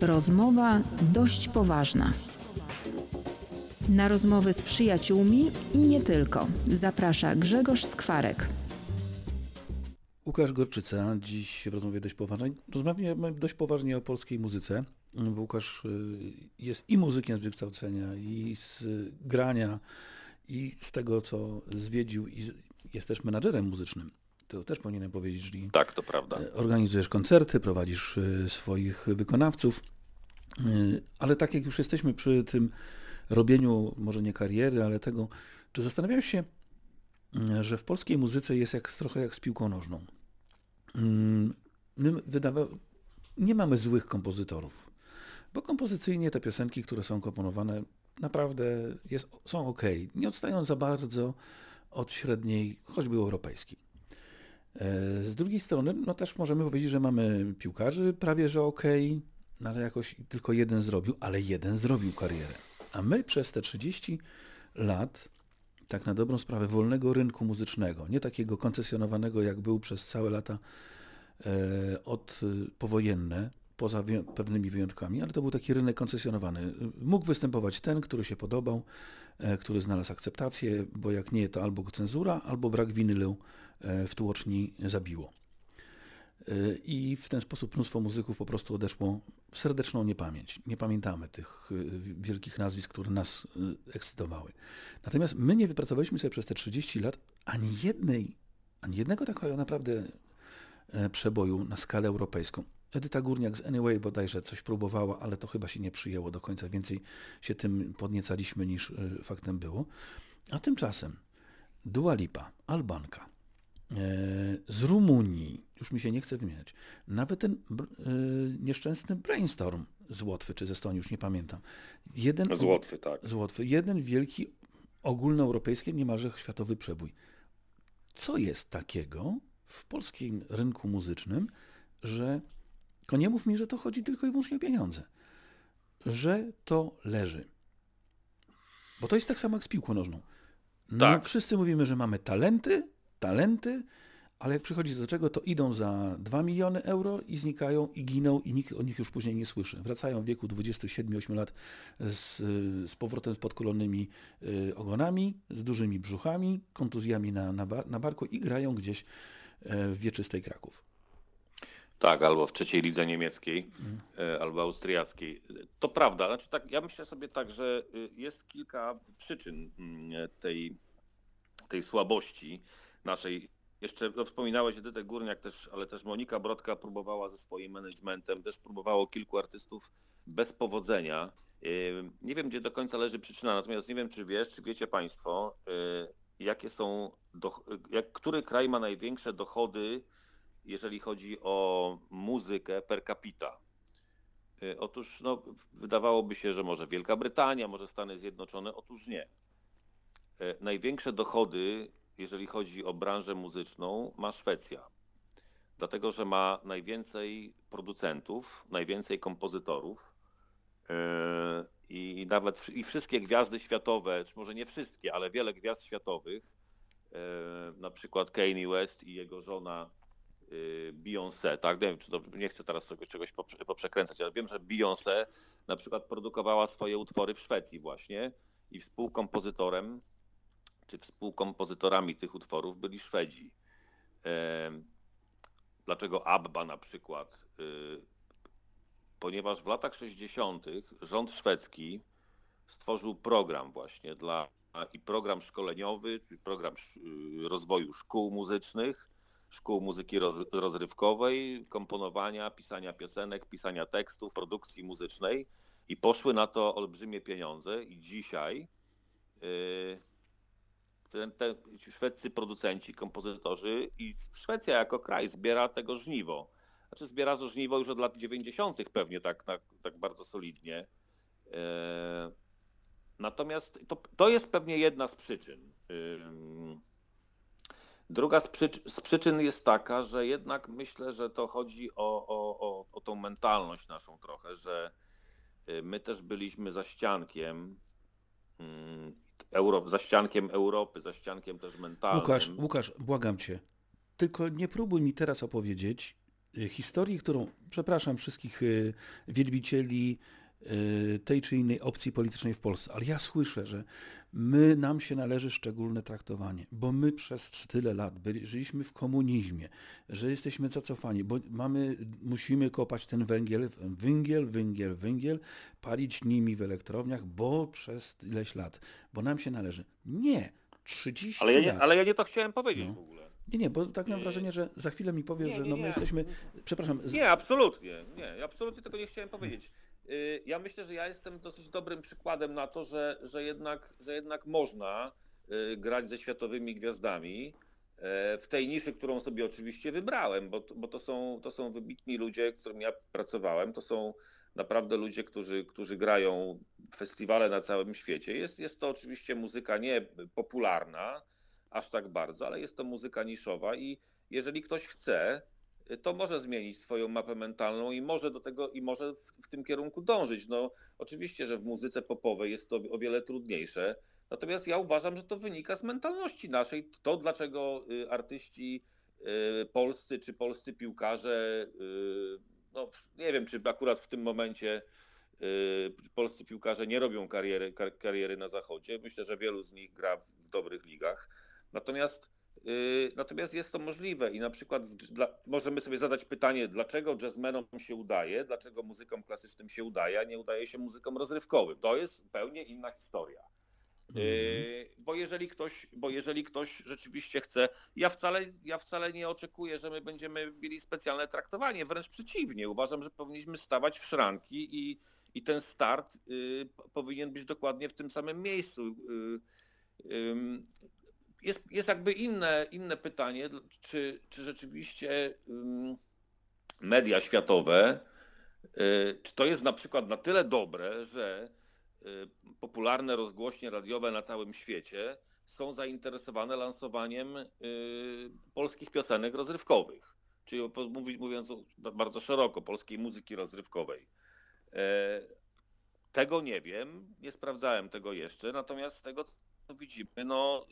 Speaker 1: Rozmowa dość poważna. Na rozmowy z przyjaciółmi i nie tylko. Zaprasza Grzegorz Skwarek.
Speaker 2: Łukasz Gorczyca, dziś w rozmowie dość poważnej. Rozmawiamy dość poważnie o polskiej muzyce, bo Łukasz y, jest i muzykiem z wykształcenia, i z grania, i z tego, co zwiedził, i jest też menadżerem muzycznym. To też powinienem powiedzieć, czyli
Speaker 3: Tak, to prawda.
Speaker 2: E, Organizujesz koncerty, prowadzisz e, swoich wykonawców, E, ale tak jak już jesteśmy przy tym robieniu, może nie kariery, ale tego, czy zastanawiałeś się, e, że w polskiej muzyce jest jak, trochę jak z piłką nożną? Mm, My wydawa... nie mamy złych kompozytorów, bo kompozycyjnie te piosenki, które są komponowane, naprawdę jest, są ok, nie odstają za bardzo od średniej, choćby europejskiej. E, Z drugiej strony, no też możemy powiedzieć, że mamy piłkarzy prawie że okej, no ale jakoś tylko jeden zrobił, ale jeden zrobił karierę. A my przez te 30 lat, tak na dobrą sprawę, wolnego rynku muzycznego, nie takiego koncesjonowanego, jak był przez całe lata e, od e, powojenne, poza pewnymi wyjątkami, ale to był taki rynek koncesjonowany. Mógł występować ten, który się podobał, który znalazł akceptację, bo jak nie, to albo cenzura, albo brak winylu e, w tłoczni zabiło. E, I w ten sposób mnóstwo muzyków po prostu odeszło w serdeczną niepamięć. Nie pamiętamy tych e, wielkich nazwisk, które nas e, ekscytowały. Natomiast my nie wypracowaliśmy sobie przez te 30 lat ani jednej, ani jednego takiego naprawdę e, przeboju na skalę europejską. Edyta Górniak z Anyway bodajże coś próbowała, ale to chyba się nie przyjęło do końca. Więcej się tym podniecaliśmy niż e, faktem było. A tymczasem Dua Lipa, Albanka, z Rumunii, już mi się nie chce wymieniać, nawet ten e, nieszczęsny brainstorm z Łotwy czy ze Estonii, już nie pamiętam. Jeden,
Speaker 3: Z Łotwy, tak.
Speaker 2: z Łotwy. Jeden wielki ogólnoeuropejski, niemalże światowy przebój. Co jest takiego w polskim rynku muzycznym, że tylko nie mów mi, że to chodzi tylko i wyłącznie o pieniądze, że to leży. Bo to jest tak samo jak z piłką nożną. No,
Speaker 3: Tak.
Speaker 2: Wszyscy mówimy, że mamy talenty, talenty, ale jak przychodzi do czego, to idą za 2 miliony euro i znikają i giną i nikt o nich już później nie słyszy. Wracają w wieku 27-8 lat z, z powrotem z podkulonymi y, ogonami, z dużymi brzuchami, kontuzjami na, na, bar, na barku i grają gdzieś e, w wieczystej Kraków.
Speaker 3: Tak, albo w trzeciej lidze niemieckiej, e, albo austriackiej. To prawda, znaczy tak, ja myślę sobie tak, że y, jest kilka przyczyn mm, tej, tej słabości naszej. Jeszcze no, wspominałeś Edytę Górniak też, ale też Monika Brodka próbowała ze swoim managementem, też próbowało kilku artystów bez powodzenia. Y, Nie wiem, gdzie do końca leży przyczyna, natomiast nie wiem, czy wiesz, czy wiecie Państwo, y, jakie są, jak, który kraj ma największe dochody jeżeli chodzi o muzykę per capita. Y, Otóż no, wydawałoby się, że może Wielka Brytania, może Stany Zjednoczone, otóż nie. Y, Największe dochody, jeżeli chodzi o branżę muzyczną, ma Szwecja. Dlatego, że ma najwięcej producentów, najwięcej kompozytorów y, i nawet i wszystkie gwiazdy światowe, czy może nie wszystkie, ale wiele gwiazd światowych, na przykład Kanye West i jego żona Beyoncé, tak? Nie wiem, czy to, nie chcę teraz sobie czegoś poprze- poprzekręcać, ale wiem, że Beyoncé na przykład produkowała swoje utwory w Szwecji właśnie i współkompozytorem, czy współkompozytorami tych utworów byli Szwedzi. Dlaczego ABBA na przykład? Y, Ponieważ w latach 60. rząd szwedzki stworzył program właśnie dla i program szkoleniowy, program y, rozwoju szkół muzycznych, szkół muzyki roz, rozrywkowej, komponowania, pisania piosenek, pisania tekstów, produkcji muzycznej i poszły na to olbrzymie pieniądze i dzisiaj yy, ten, te szwedzcy producenci, kompozytorzy i Szwecja jako kraj zbiera tego żniwo. Znaczy zbiera to żniwo już od lat 90. pewnie tak, tak, tak bardzo solidnie. Yy, Natomiast to, to jest pewnie jedna z przyczyn. Ym, Druga z, przycz- z przyczyn jest taka, że jednak myślę, że to chodzi o, o, o, o tą mentalność naszą trochę, że y, my też byliśmy za ściankiem, mm, Euro, za ściankiem Europy, za ściankiem też mentalnym.
Speaker 2: Łukasz, Łukasz, błagam cię, tylko nie próbuj mi teraz opowiedzieć y, historii, którą, przepraszam wszystkich y, wielbicieli tej czy innej opcji politycznej w Polsce, ale ja słyszę, że my, nam się należy szczególne traktowanie, bo my przez tyle lat byli, żyliśmy w komunizmie, że jesteśmy zacofani, bo mamy, musimy kopać ten węgiel, węgiel, węgiel, węgiel, palić nimi w elektrowniach, bo przez ileś lat, bo nam się należy. Nie, 30
Speaker 3: ale, ja
Speaker 2: lat.
Speaker 3: nie, ale ja nie to chciałem powiedzieć
Speaker 2: No.
Speaker 3: w ogóle.
Speaker 2: Nie, nie, bo tak mam
Speaker 3: Nie.
Speaker 2: wrażenie, że za chwilę mi powiesz,
Speaker 3: Nie,
Speaker 2: że
Speaker 3: nie,
Speaker 2: no my jesteśmy, przepraszam, z...
Speaker 3: Nie, absolutnie. Nie, absolutnie tego nie chciałem powiedzieć. Y, Ja myślę, że ja jestem dosyć dobrym przykładem na to, że, że, jednak, że jednak można y, grać ze światowymi gwiazdami e, w tej niszy, którą sobie oczywiście wybrałem, bo, bo to, są, to są wybitni ludzie, z którymi ja pracowałem, to są naprawdę ludzie, którzy, którzy grają festiwale na całym świecie. Jest, jest to oczywiście muzyka nie popularna aż tak bardzo, ale jest to muzyka niszowa i jeżeli ktoś chce, to może zmienić swoją mapę mentalną i może do tego i może w, w tym kierunku dążyć. No oczywiście, że w muzyce popowej jest to o wiele trudniejsze. Natomiast ja uważam, że to wynika z mentalności naszej. To dlaczego y, artyści y, polscy czy polscy piłkarze, y, no nie wiem, czy akurat w tym momencie polscy piłkarze nie robią kariery, kar, kariery na zachodzie. Myślę, że wielu z nich gra w dobrych ligach. Natomiast Natomiast jest to możliwe i na przykład dla, możemy sobie zadać pytanie, dlaczego jazzmenom się udaje, dlaczego muzykom klasycznym się udaje, a nie udaje się muzykom rozrywkowym. To jest zupełnie inna historia. Yy, bo, jeżeli ktoś, bo jeżeli ktoś rzeczywiście chce, ja wcale, ja wcale nie oczekuję, że my będziemy mieli specjalne traktowanie, wręcz przeciwnie. Uważam, że powinniśmy stawać w szranki i, i ten start yy, powinien być dokładnie w tym samym miejscu. Yy, jest, jest jakby inne, inne pytanie, czy, czy rzeczywiście media światowe, y, czy to jest na przykład na tyle dobre, że y, popularne rozgłośnie radiowe na całym świecie są zainteresowane lansowaniem y, polskich piosenek rozrywkowych, czyli mówiąc o- bardzo szeroko, polskiej muzyki rozrywkowej. E, Tego nie wiem, nie sprawdzałem tego jeszcze, natomiast z tego widzimy, no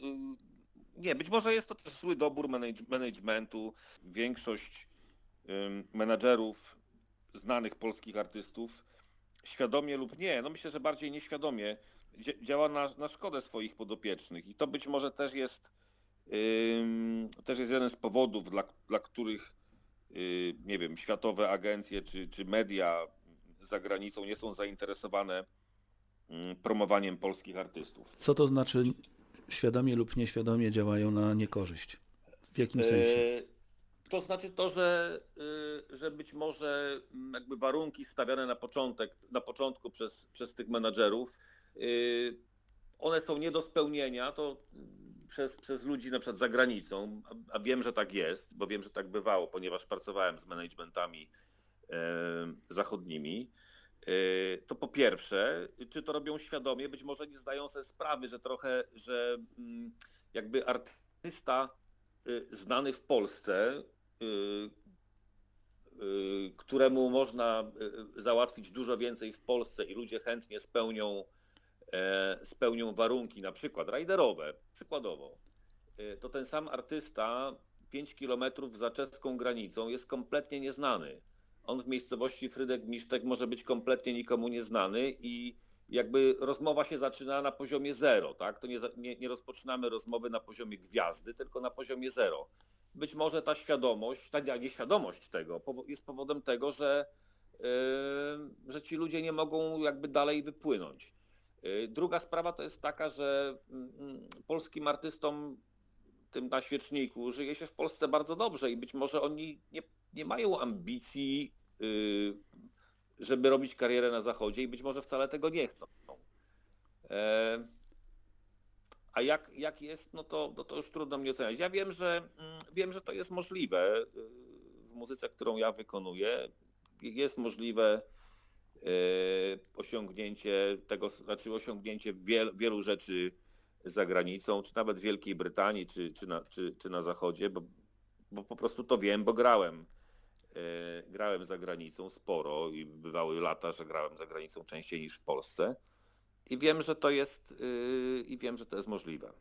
Speaker 3: nie, być może jest to też zły dobór manage- managementu. Większość ym, menadżerów znanych polskich artystów świadomie lub nie, no myślę, że bardziej nieświadomie dzia- działa na, na szkodę swoich podopiecznych i to być może też jest ym, też jest jeden z powodów, dla, dla których y, nie wiem, światowe agencje czy, czy media za granicą nie są zainteresowane promowaniem polskich artystów.
Speaker 2: Co to znaczy świadomie lub nieświadomie działają na niekorzyść? W jakim sensie?
Speaker 3: E, To znaczy to, że, y, że być może mm, jakby warunki stawiane na początek, na początku przez, przez tych menadżerów, y, one są nie do spełnienia, to przez, przez ludzi na przykład za granicą, a, wiem, że tak jest, bo wiem, że tak bywało, ponieważ pracowałem z managementami e, zachodnimi. E, To po pierwsze, czy to robią świadomie, być może nie zdają sobie sprawy, że trochę, że mm, jakby artysta y, znany w Polsce, y, y, któremu można y, załatwić dużo więcej w Polsce i ludzie chętnie spełnią, e, spełnią warunki, na przykład rajderowe, przykładowo, y, to ten sam artysta 5 kilometrów za czeską granicą jest kompletnie nieznany. On w miejscowości Frydek Misztek może być kompletnie nikomu nieznany i jakby rozmowa się zaczyna na poziomie zero, tak? To nie, nie, nie rozpoczynamy rozmowy na poziomie gwiazdy, tylko na poziomie zero. Być może ta świadomość, ta nie- nieświadomość tego jest powodem tego, że, yy, że ci ludzie nie mogą jakby dalej wypłynąć. Yy, Druga sprawa to jest taka, że mm, polskim artystom tym na świeczniku żyje się w Polsce bardzo dobrze i być może oni nie, nie mają ambicji, yy, żeby robić karierę na zachodzie i być może wcale tego nie chcą. E, A jak, jak jest, no to, no to już trudno mnie oceniać. Ja wiem, że mm, wiem, że to jest możliwe y, w muzyce, którą ja wykonuję. Jest możliwe y, osiągnięcie tego, znaczy osiągnięcie wiel, wielu rzeczy za granicą, czy nawet w Wielkiej Brytanii, czy, czy, na, czy, czy na Zachodzie, bo, bo po prostu to wiem, bo grałem. E, Grałem za granicą sporo i bywały lata, że grałem za granicą częściej niż w Polsce. I wiem, że to jest, yy, i wiem, że to jest możliwe.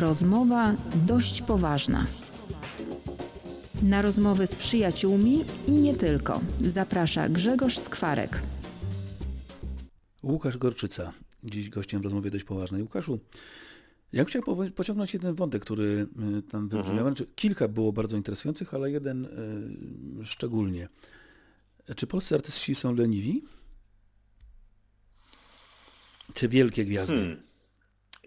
Speaker 1: Rozmowa dość poważna. Na rozmowy z przyjaciółmi i nie tylko zaprasza Grzegorz Skwarek.
Speaker 2: Łukasz Gorczyca, dziś gościem w rozmowie dość poważnej. Łukaszu, ja bym chciał pociągnąć jeden wątek, który y, tam wybrzmiał. Znaczy, kilka było bardzo interesujących, ale jeden y, szczególnie. Czy polscy artyści są leniwi? Czy wielkie gwiazdy?
Speaker 3: Hmm.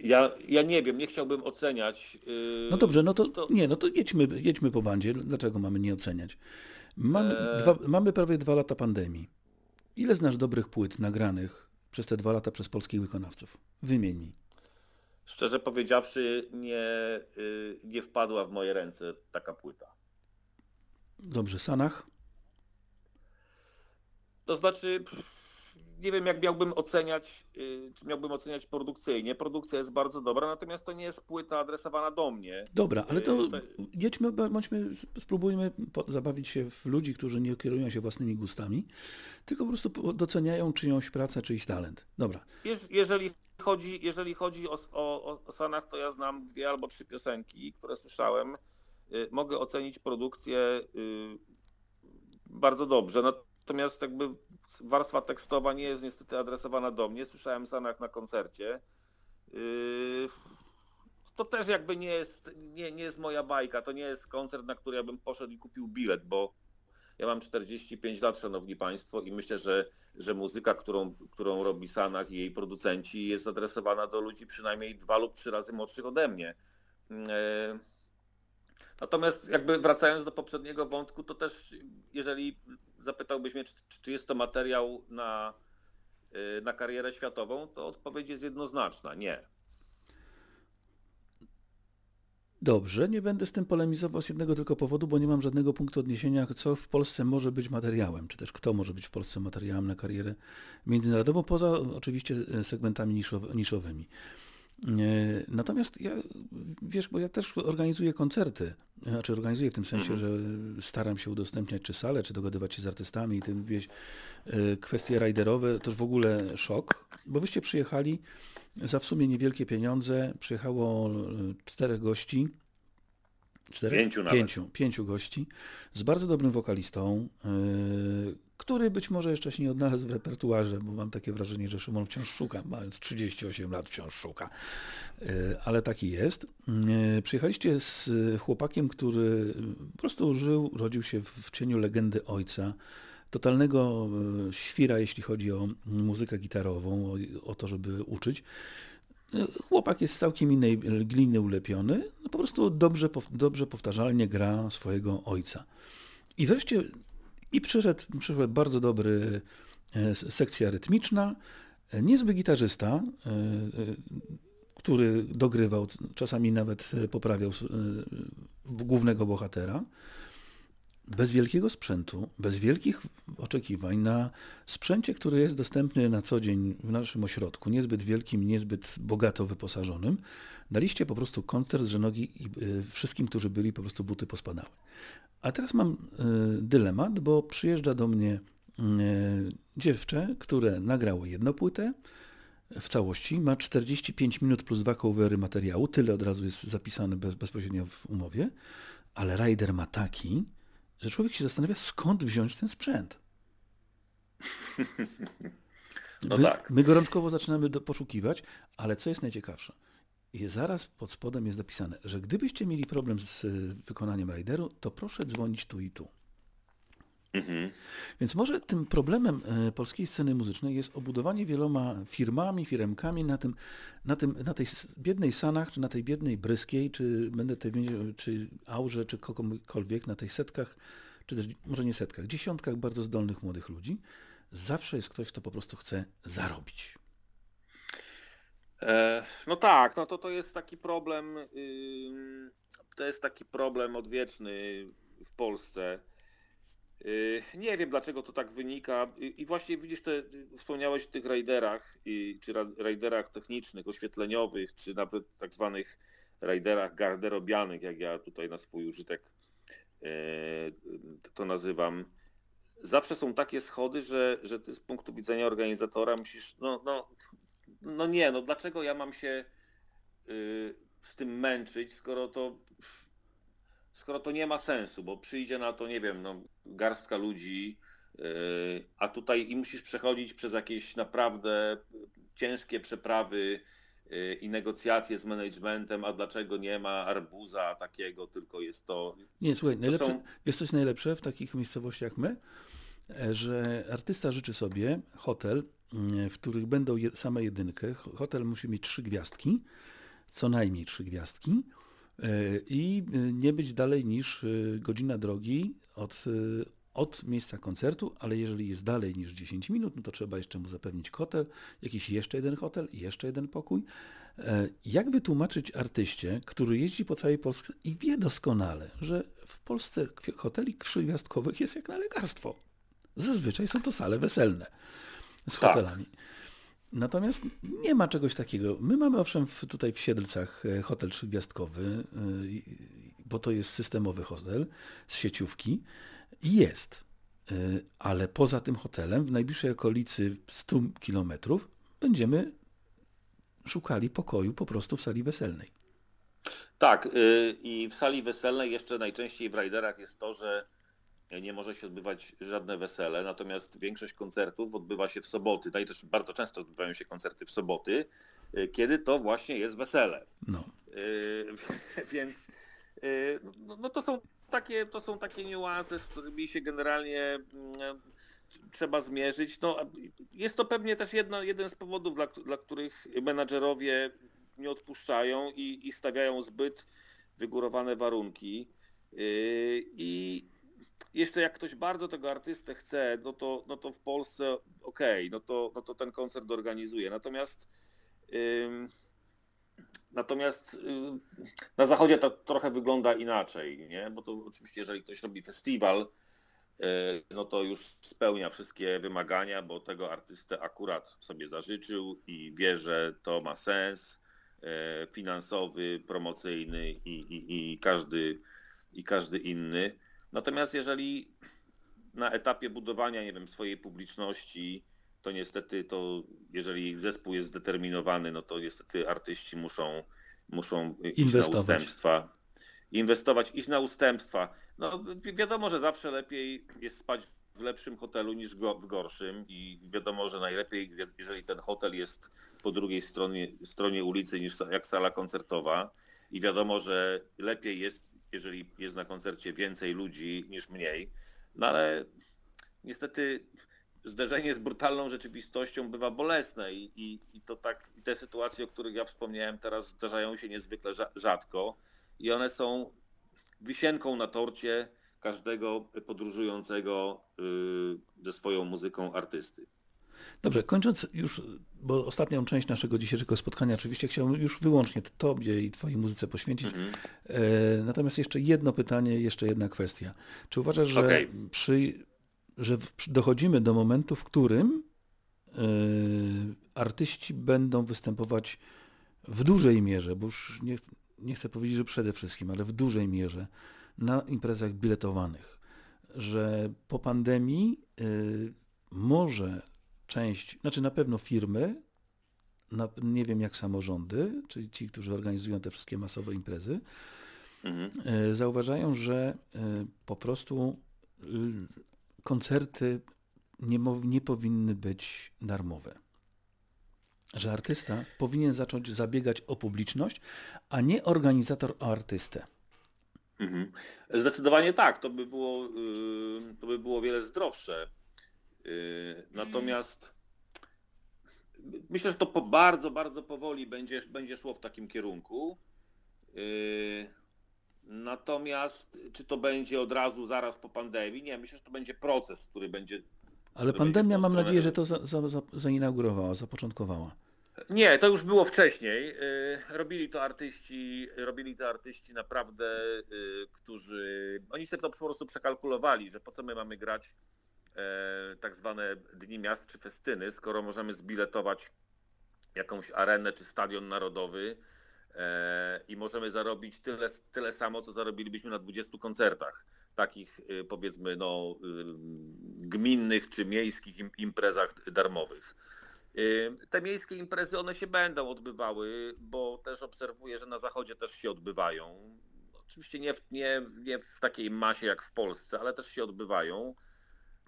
Speaker 3: Ja, ja nie wiem, nie chciałbym oceniać. Yy,
Speaker 2: No dobrze, no to,
Speaker 3: to-
Speaker 2: nie, no to jedźmy, jedźmy po bandzie. Dlaczego mamy nie oceniać? Mamy,
Speaker 3: Eee.
Speaker 2: dwa, mamy prawie dwa lata pandemii. Ile znasz dobrych płyt nagranych przez te dwa lata przez polskich wykonawców? Wymień mi.
Speaker 3: Szczerze powiedziawszy, nie, yy, nie wpadła w moje ręce taka płyta.
Speaker 2: Dobrze, Sanach?
Speaker 3: To znaczy, pff, nie wiem jak miałbym oceniać, yy, czy miałbym oceniać produkcyjnie. Produkcja jest bardzo dobra, natomiast to nie jest płyta adresowana do mnie.
Speaker 2: Dobra, ale to
Speaker 3: to-
Speaker 2: jedźmy, bądźmy, spróbujmy zabawić się w ludzi, którzy nie kierują się własnymi gustami, tylko po prostu doceniają czyjąś pracę, czyjś talent. Dobra,
Speaker 3: Jeż- Jeżeli chodzi, jeżeli chodzi o, o, o- Sanach, to ja znam dwie albo trzy piosenki, które słyszałem. Y, Mogę ocenić produkcję y, bardzo dobrze. Natomiast jakby warstwa tekstowa nie jest niestety adresowana do mnie. Słyszałem Sanach na koncercie. Y, To też jakby nie jest, nie, nie jest moja bajka. To nie jest koncert, na który ja bym poszedł i kupił bilet, bo ja mam 45 lat, szanowni państwo, i myślę, że, że muzyka, którą, którą robi Sanach i jej producenci jest adresowana do ludzi przynajmniej dwa lub trzy razy młodszych ode mnie. E, Natomiast jakby wracając do poprzedniego wątku, to też jeżeli zapytałbyś mnie, czy, czy jest to materiał na, y, na karierę światową, to odpowiedź jest jednoznaczna, nie.
Speaker 2: Dobrze, nie będę z tym polemizował z jednego tylko powodu, bo nie mam żadnego punktu odniesienia, co w Polsce może być materiałem, czy też kto może być w Polsce materiałem na karierę międzynarodową, poza oczywiście e, segmentami niszow- niszowymi. E, Natomiast ja, wiesz, bo ja też organizuję koncerty, znaczy organizuję w tym sensie, że staram się udostępniać czy salę, czy dogadywać się z artystami i tym, wieś, e, kwestie rajderowe, to w ogóle szok, bo wyście przyjechali za w sumie niewielkie pieniądze, przyjechało e, czterech gości, czterech?
Speaker 3: Pięciu nawet.
Speaker 2: pięciu, pięciu gości, z bardzo dobrym wokalistą, który być może jeszcze się nie odnalazł w repertuarze, bo mam takie wrażenie, że Szymon wciąż szuka, mając 38 lat wciąż szuka, Yy, ale taki jest. Yy, Przyjechaliście z chłopakiem, który po prostu żył, rodził się w cieniu legendy ojca, totalnego yy, świra, jeśli chodzi o muzykę gitarową, o, to, żeby uczyć. Chłopak jest z całkiem innej gliny ulepiony, no po prostu dobrze, dobrze powtarzalnie gra swojego ojca. I wreszcie i przyszedł, przyszedł bardzo dobry e, sekcja rytmiczna, e, niezły gitarzysta, e, który dogrywał, czasami nawet poprawiał głównego bohatera bez wielkiego sprzętu, bez wielkich oczekiwań na sprzęcie, który jest dostępny na co dzień w naszym ośrodku, niezbyt wielkim, niezbyt bogato wyposażonym, daliście po prostu koncert, że nogi i y, wszystkim, którzy byli, po prostu buty pospadały. A teraz mam y, dylemat, bo przyjeżdża do mnie y, dziewczę, które nagrało jedną płytę w całości, ma 45 minut plus dwa covery materiału, tyle od razu jest zapisane bez, bezpośrednio w umowie, ale rider ma taki, że człowiek się zastanawia, skąd wziąć ten sprzęt. (laughs)
Speaker 3: No
Speaker 2: my,
Speaker 3: tak.
Speaker 2: my gorączkowo zaczynamy do, poszukiwać, ale co jest najciekawsze? I zaraz pod spodem jest napisane, że gdybyście mieli problem z y, wykonaniem rajderu, to proszę dzwonić tu i tu.
Speaker 3: Mhm.
Speaker 2: Więc może tym problemem e, polskiej sceny muzycznej jest obudowanie wieloma firmami, firmkami na, tym, na, tym, na tej biednej Sanach, czy na tej biednej Bryskiej, czy będę tej, czy Aurze, czy kogokolwiek, na tych setkach, czy też może nie setkach, dziesiątkach bardzo zdolnych młodych ludzi. Zawsze jest ktoś, kto po prostu chce zarobić.
Speaker 3: E, no tak, no to to jest taki problem, to jest taki problem odwieczny w Polsce. Y, Nie wiem dlaczego to tak wynika I- i właśnie widzisz, te, wspomniałeś o tych rajderach, czy ra- rajderach technicznych, oświetleniowych, czy nawet tak zwanych rajderach garderobianych, jak ja tutaj na swój użytek e, to nazywam. Zawsze są takie schody, że, że ty z punktu widzenia organizatora musisz, no, no, no nie, no dlaczego ja mam się y, z tym męczyć, skoro to skoro to nie ma sensu, bo przyjdzie na to, nie wiem, no, garstka ludzi, y, a tutaj i musisz przechodzić przez jakieś naprawdę ciężkie przeprawy y, i negocjacje z managementem, a dlaczego nie ma arbuza takiego, tylko jest to...
Speaker 2: Nie, słuchaj, najlepsze,
Speaker 3: są-
Speaker 2: wiesz co jest najlepsze w takich miejscowościach jak my? E, Że artysta życzy sobie hotel, mm, w których będą same jedynki. Ho- Hotel musi mieć trzy gwiazdki, co najmniej trzy gwiazdki i e, nie być dalej niż e, godzina drogi od, e, od miejsca koncertu, ale jeżeli jest dalej niż 10 minut, no to trzeba jeszcze mu zapewnić hotel, jakiś jeszcze jeden hotel i jeszcze jeden pokój. E, Jak wytłumaczyć artyście, który jeździ po całej Polsce i wie doskonale, że w Polsce hoteli trzygwiazdkowych jest jak na lekarstwo. Zazwyczaj są to sale weselne z
Speaker 3: Tak.
Speaker 2: Natomiast nie ma czegoś takiego. My mamy owszem w, tutaj w Siedlcach e, hotel trzygwiazdkowy, e, bo to jest systemowy hotel z sieciówki jest. E, Ale poza tym hotelem w najbliższej okolicy 100 kilometrów będziemy szukali pokoju po prostu w sali weselnej.
Speaker 3: Tak, y, i w sali weselnej jeszcze najczęściej w rajderach jest to, że nie może się odbywać żadne wesele, natomiast większość koncertów odbywa się w soboty. No i też bardzo często odbywają się koncerty w soboty, y, kiedy to właśnie jest wesele.
Speaker 2: No.
Speaker 3: Y, (laughs) Więc y, no, no to są takie, to są takie niuanse, z którymi się generalnie mm, trzeba zmierzyć. No, jest to pewnie też jedno, jeden z powodów, dla, dla których menadżerowie nie odpuszczają i, i stawiają zbyt wygórowane warunki. I jeszcze jak ktoś bardzo tego artystę chce, no to, no to w Polsce okej, no, to, no to ten koncert organizuje. Natomiast ym, Natomiast ym, na zachodzie to trochę wygląda inaczej, nie? Bo to oczywiście jeżeli ktoś robi festiwal, yy, no to już spełnia wszystkie wymagania, bo tego artystę akurat sobie zażyczył i wie, że to ma sens yy, finansowy, promocyjny i, i, i, każdy, i każdy inny. Natomiast jeżeli na etapie budowania, nie wiem, swojej publiczności, to niestety to, jeżeli zespół jest zdeterminowany, no to niestety artyści muszą, muszą iść na
Speaker 2: Inwestować.
Speaker 3: ustępstwa. Inwestować, iść na ustępstwa. No wi- wiadomo, że zawsze lepiej jest spać w lepszym hotelu niż go, w gorszym i wiadomo, że najlepiej, jeżeli ten hotel jest po drugiej stronie, stronie ulicy niż jak sala koncertowa i wiadomo, że lepiej jest, jeżeli jest na koncercie więcej ludzi niż mniej. No ale niestety zderzenie z brutalną rzeczywistością bywa bolesne i, i, i to tak, i te sytuacje, o których ja wspomniałem teraz zdarzają się niezwykle rza- rzadko i one są wisienką na torcie każdego podróżującego y, ze swoją muzyką artysty.
Speaker 2: Dobrze, kończąc już, bo ostatnią część naszego dzisiejszego spotkania oczywiście chciałbym już wyłącznie Tobie i Twojej muzyce poświęcić.
Speaker 3: Mhm.
Speaker 2: E, natomiast jeszcze jedno pytanie, jeszcze jedna kwestia. Czy uważasz, że,
Speaker 3: Okej.
Speaker 2: przy, że w, dochodzimy do momentu, w którym e, artyści będą występować w dużej mierze, bo już nie, nie chcę powiedzieć, że przede wszystkim, ale w dużej mierze na imprezach biletowanych, że po pandemii e, może część, znaczy na pewno firmy, na, nie wiem jak samorządy, czyli ci, którzy organizują te wszystkie masowe imprezy,
Speaker 3: Mhm.
Speaker 2: e, zauważają, że e, po prostu koncerty nie, nie powinny być darmowe. że artysta powinien zacząć zabiegać o publiczność, a nie organizator o artystę.
Speaker 3: Mhm. Zdecydowanie tak, to by było, y, to by było wiele zdrowsze. Y, Natomiast myślę, że to po bardzo, bardzo powoli będzie, będzie szło w takim kierunku. Y, Natomiast czy to będzie od razu, zaraz po pandemii? Nie, myślę, że to będzie proces, który będzie.
Speaker 2: Ale
Speaker 3: który
Speaker 2: pandemia,
Speaker 3: będzie
Speaker 2: mam nadzieję, że to za, za, za, zainaugurowała, zapoczątkowała.
Speaker 3: Nie, to już było wcześniej. Y, Robili to artyści, robili to artyści naprawdę, którzy, oni sobie to po prostu przekalkulowali, że po co my mamy grać tak zwane dni miast czy festyny, skoro możemy zbiletować jakąś arenę czy stadion narodowy e, i możemy zarobić tyle, tyle samo, co zarobilibyśmy na 20 koncertach, takich y, powiedzmy no, y, gminnych czy miejskich im- imprezach darmowych. Y, Te miejskie imprezy, one się będą odbywały, bo też obserwuję, że na zachodzie też się odbywają. Oczywiście nie w, nie, nie w takiej masie jak w Polsce, ale też się odbywają.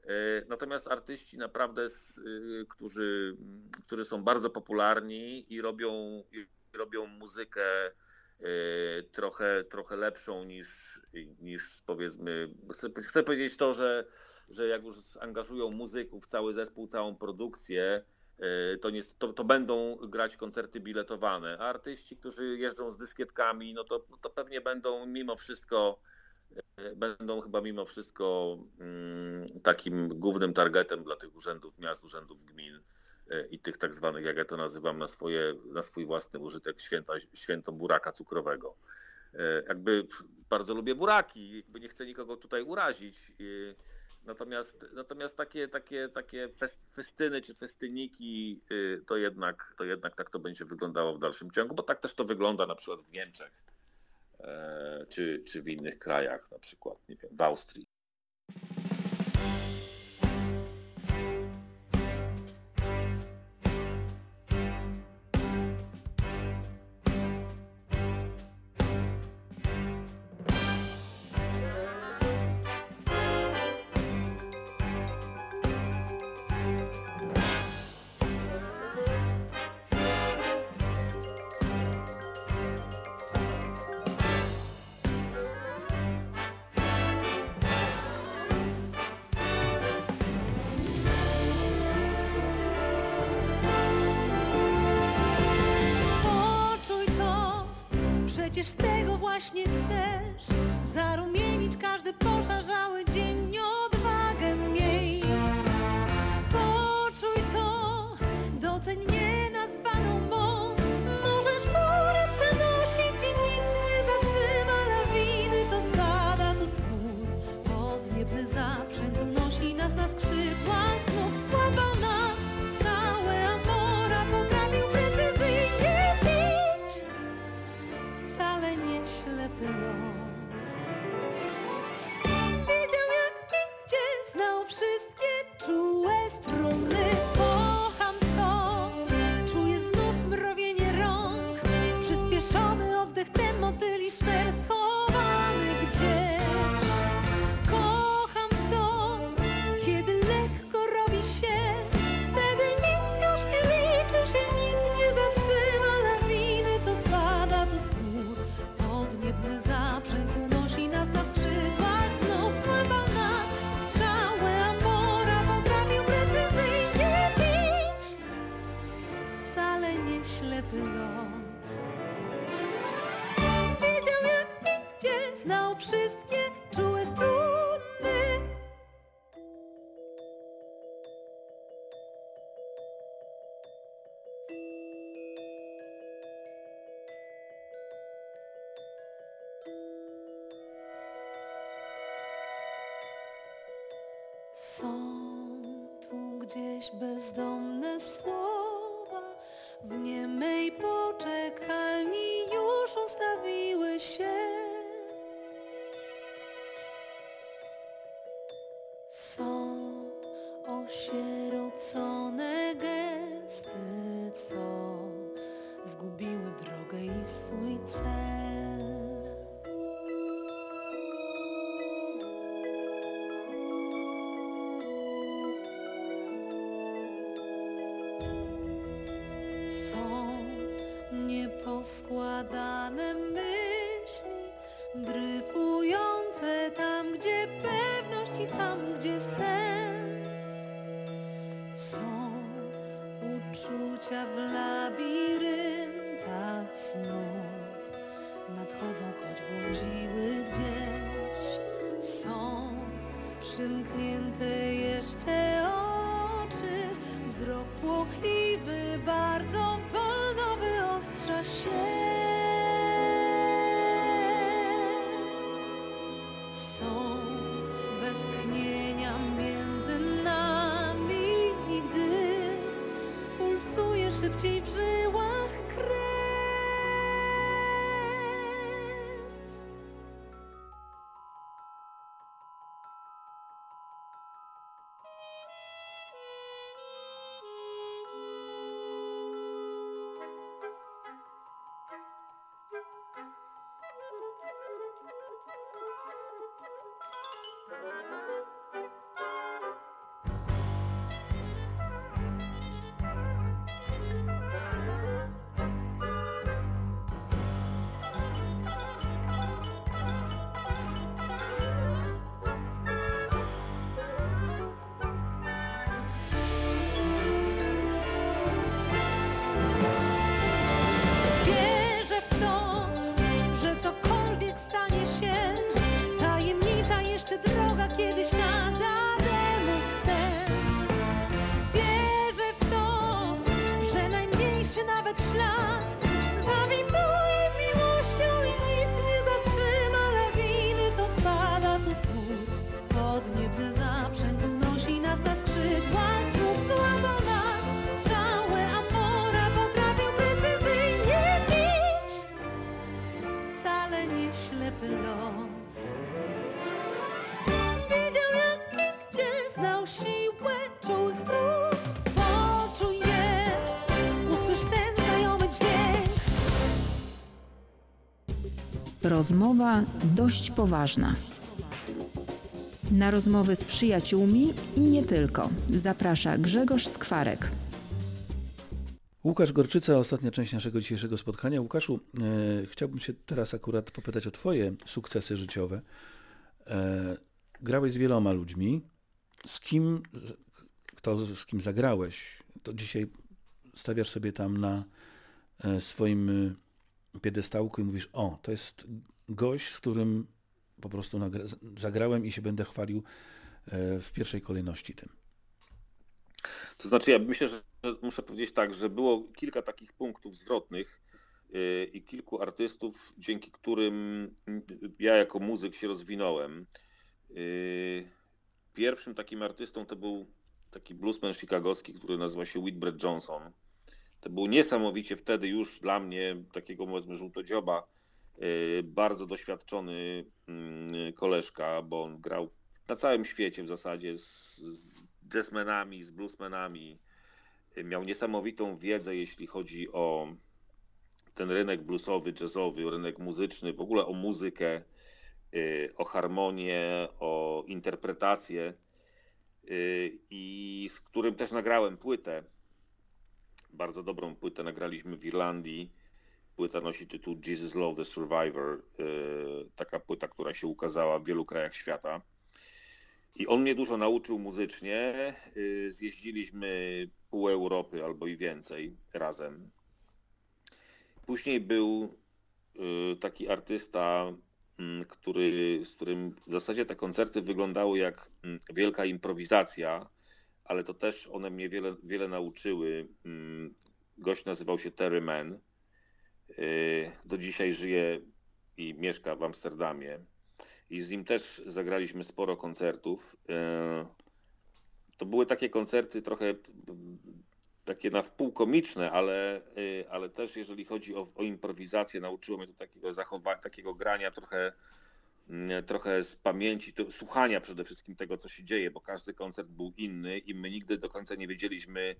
Speaker 3: Y, Natomiast artyści naprawdę, y, którzy, którzy są bardzo popularni i robią, i robią muzykę y, trochę, trochę lepszą niż, niż powiedzmy, chcę, powiedzieć to, że, że jak już angażują muzyków, cały zespół, całą produkcję, y, to, nie, to, to będą grać koncerty biletowane, a artyści, którzy jeżdżą z dyskietkami, no to, no to pewnie będą mimo wszystko będą chyba mimo wszystko mm, takim głównym targetem dla tych urzędów miast, urzędów gmin y, i tych tak zwanych, jak ja to nazywam, na, swoje, na swój własny użytek święta, święto buraka cukrowego. Y, Jakby bardzo lubię buraki, jakby nie chcę nikogo tutaj urazić. Natomiast, natomiast takie, takie, takie fest- festyny czy festyniki, to jednak, to jednak tak to będzie wyglądało w dalszym ciągu, bo tak też to wygląda na przykład w Niemczech e, czy, czy w innych krajach, na przykład nie wiem, w Austrii.
Speaker 4: Wszystkie czułe struny. Są tu gdzieś bezdomne baba
Speaker 1: Rozmowa dość poważna. Na rozmowy z przyjaciółmi i nie tylko. Zaprasza Grzegorz Skwarek.
Speaker 2: Łukasz Gorczyca, ostatnia część naszego dzisiejszego spotkania. Łukaszu, e, chciałbym się teraz akurat popytać o Twoje sukcesy życiowe. E, grałeś z wieloma ludźmi. Z kim, kto, z kim zagrałeś, to dzisiaj stawiasz sobie tam na e, swoim e, piedestałku i mówisz, o, to jest gość, z którym po prostu zagrałem i się będę chwalił e, w pierwszej kolejności tym.
Speaker 3: To znaczy ja myślę, że że muszę powiedzieć tak, że było kilka takich punktów zwrotnych yy, i kilku artystów, dzięki którym ja jako muzyk się rozwinąłem. Yy, Pierwszym takim artystą to był taki bluesman chicagowski, który nazywa się Whitbread Johnson. To był niesamowicie wtedy już dla mnie takiego powiedzmy żółtodzioba, bardzo doświadczony mm, koleżka, bo on grał na całym świecie w zasadzie z, jazzmenami, z bluesmenami. Miał niesamowitą wiedzę, jeśli chodzi o ten rynek bluesowy, jazzowy, rynek muzyczny, w ogóle o muzykę, y, o harmonię, o interpretację y, i z którym też nagrałem płytę. Bardzo dobrą płytę nagraliśmy w Irlandii. Płyta nosi tytuł Jesus Love the Survivor. y, Taka płyta, która się ukazała w wielu krajach świata. I on mnie dużo nauczył muzycznie. Y, Zjeździliśmy pół Europy albo i więcej razem. Później był y, taki artysta, mm, który, z którym w zasadzie te koncerty wyglądały jak mm, wielka improwizacja, ale to też one mnie wiele, wiele nauczyły. Mm, Gość nazywał się Terry Mann. Y, Do dzisiaj żyje i mieszka w Amsterdamie i z nim też zagraliśmy sporo koncertów. E, To były takie koncerty trochę mm, takie na wpół komiczne, ale, y, ale też jeżeli chodzi o, o improwizację, nauczyło mnie to takiego zachowania, takiego grania trochę, trochę z pamięci, to, słuchania przede wszystkim tego, co się dzieje, bo każdy koncert był inny i my nigdy do końca nie wiedzieliśmy,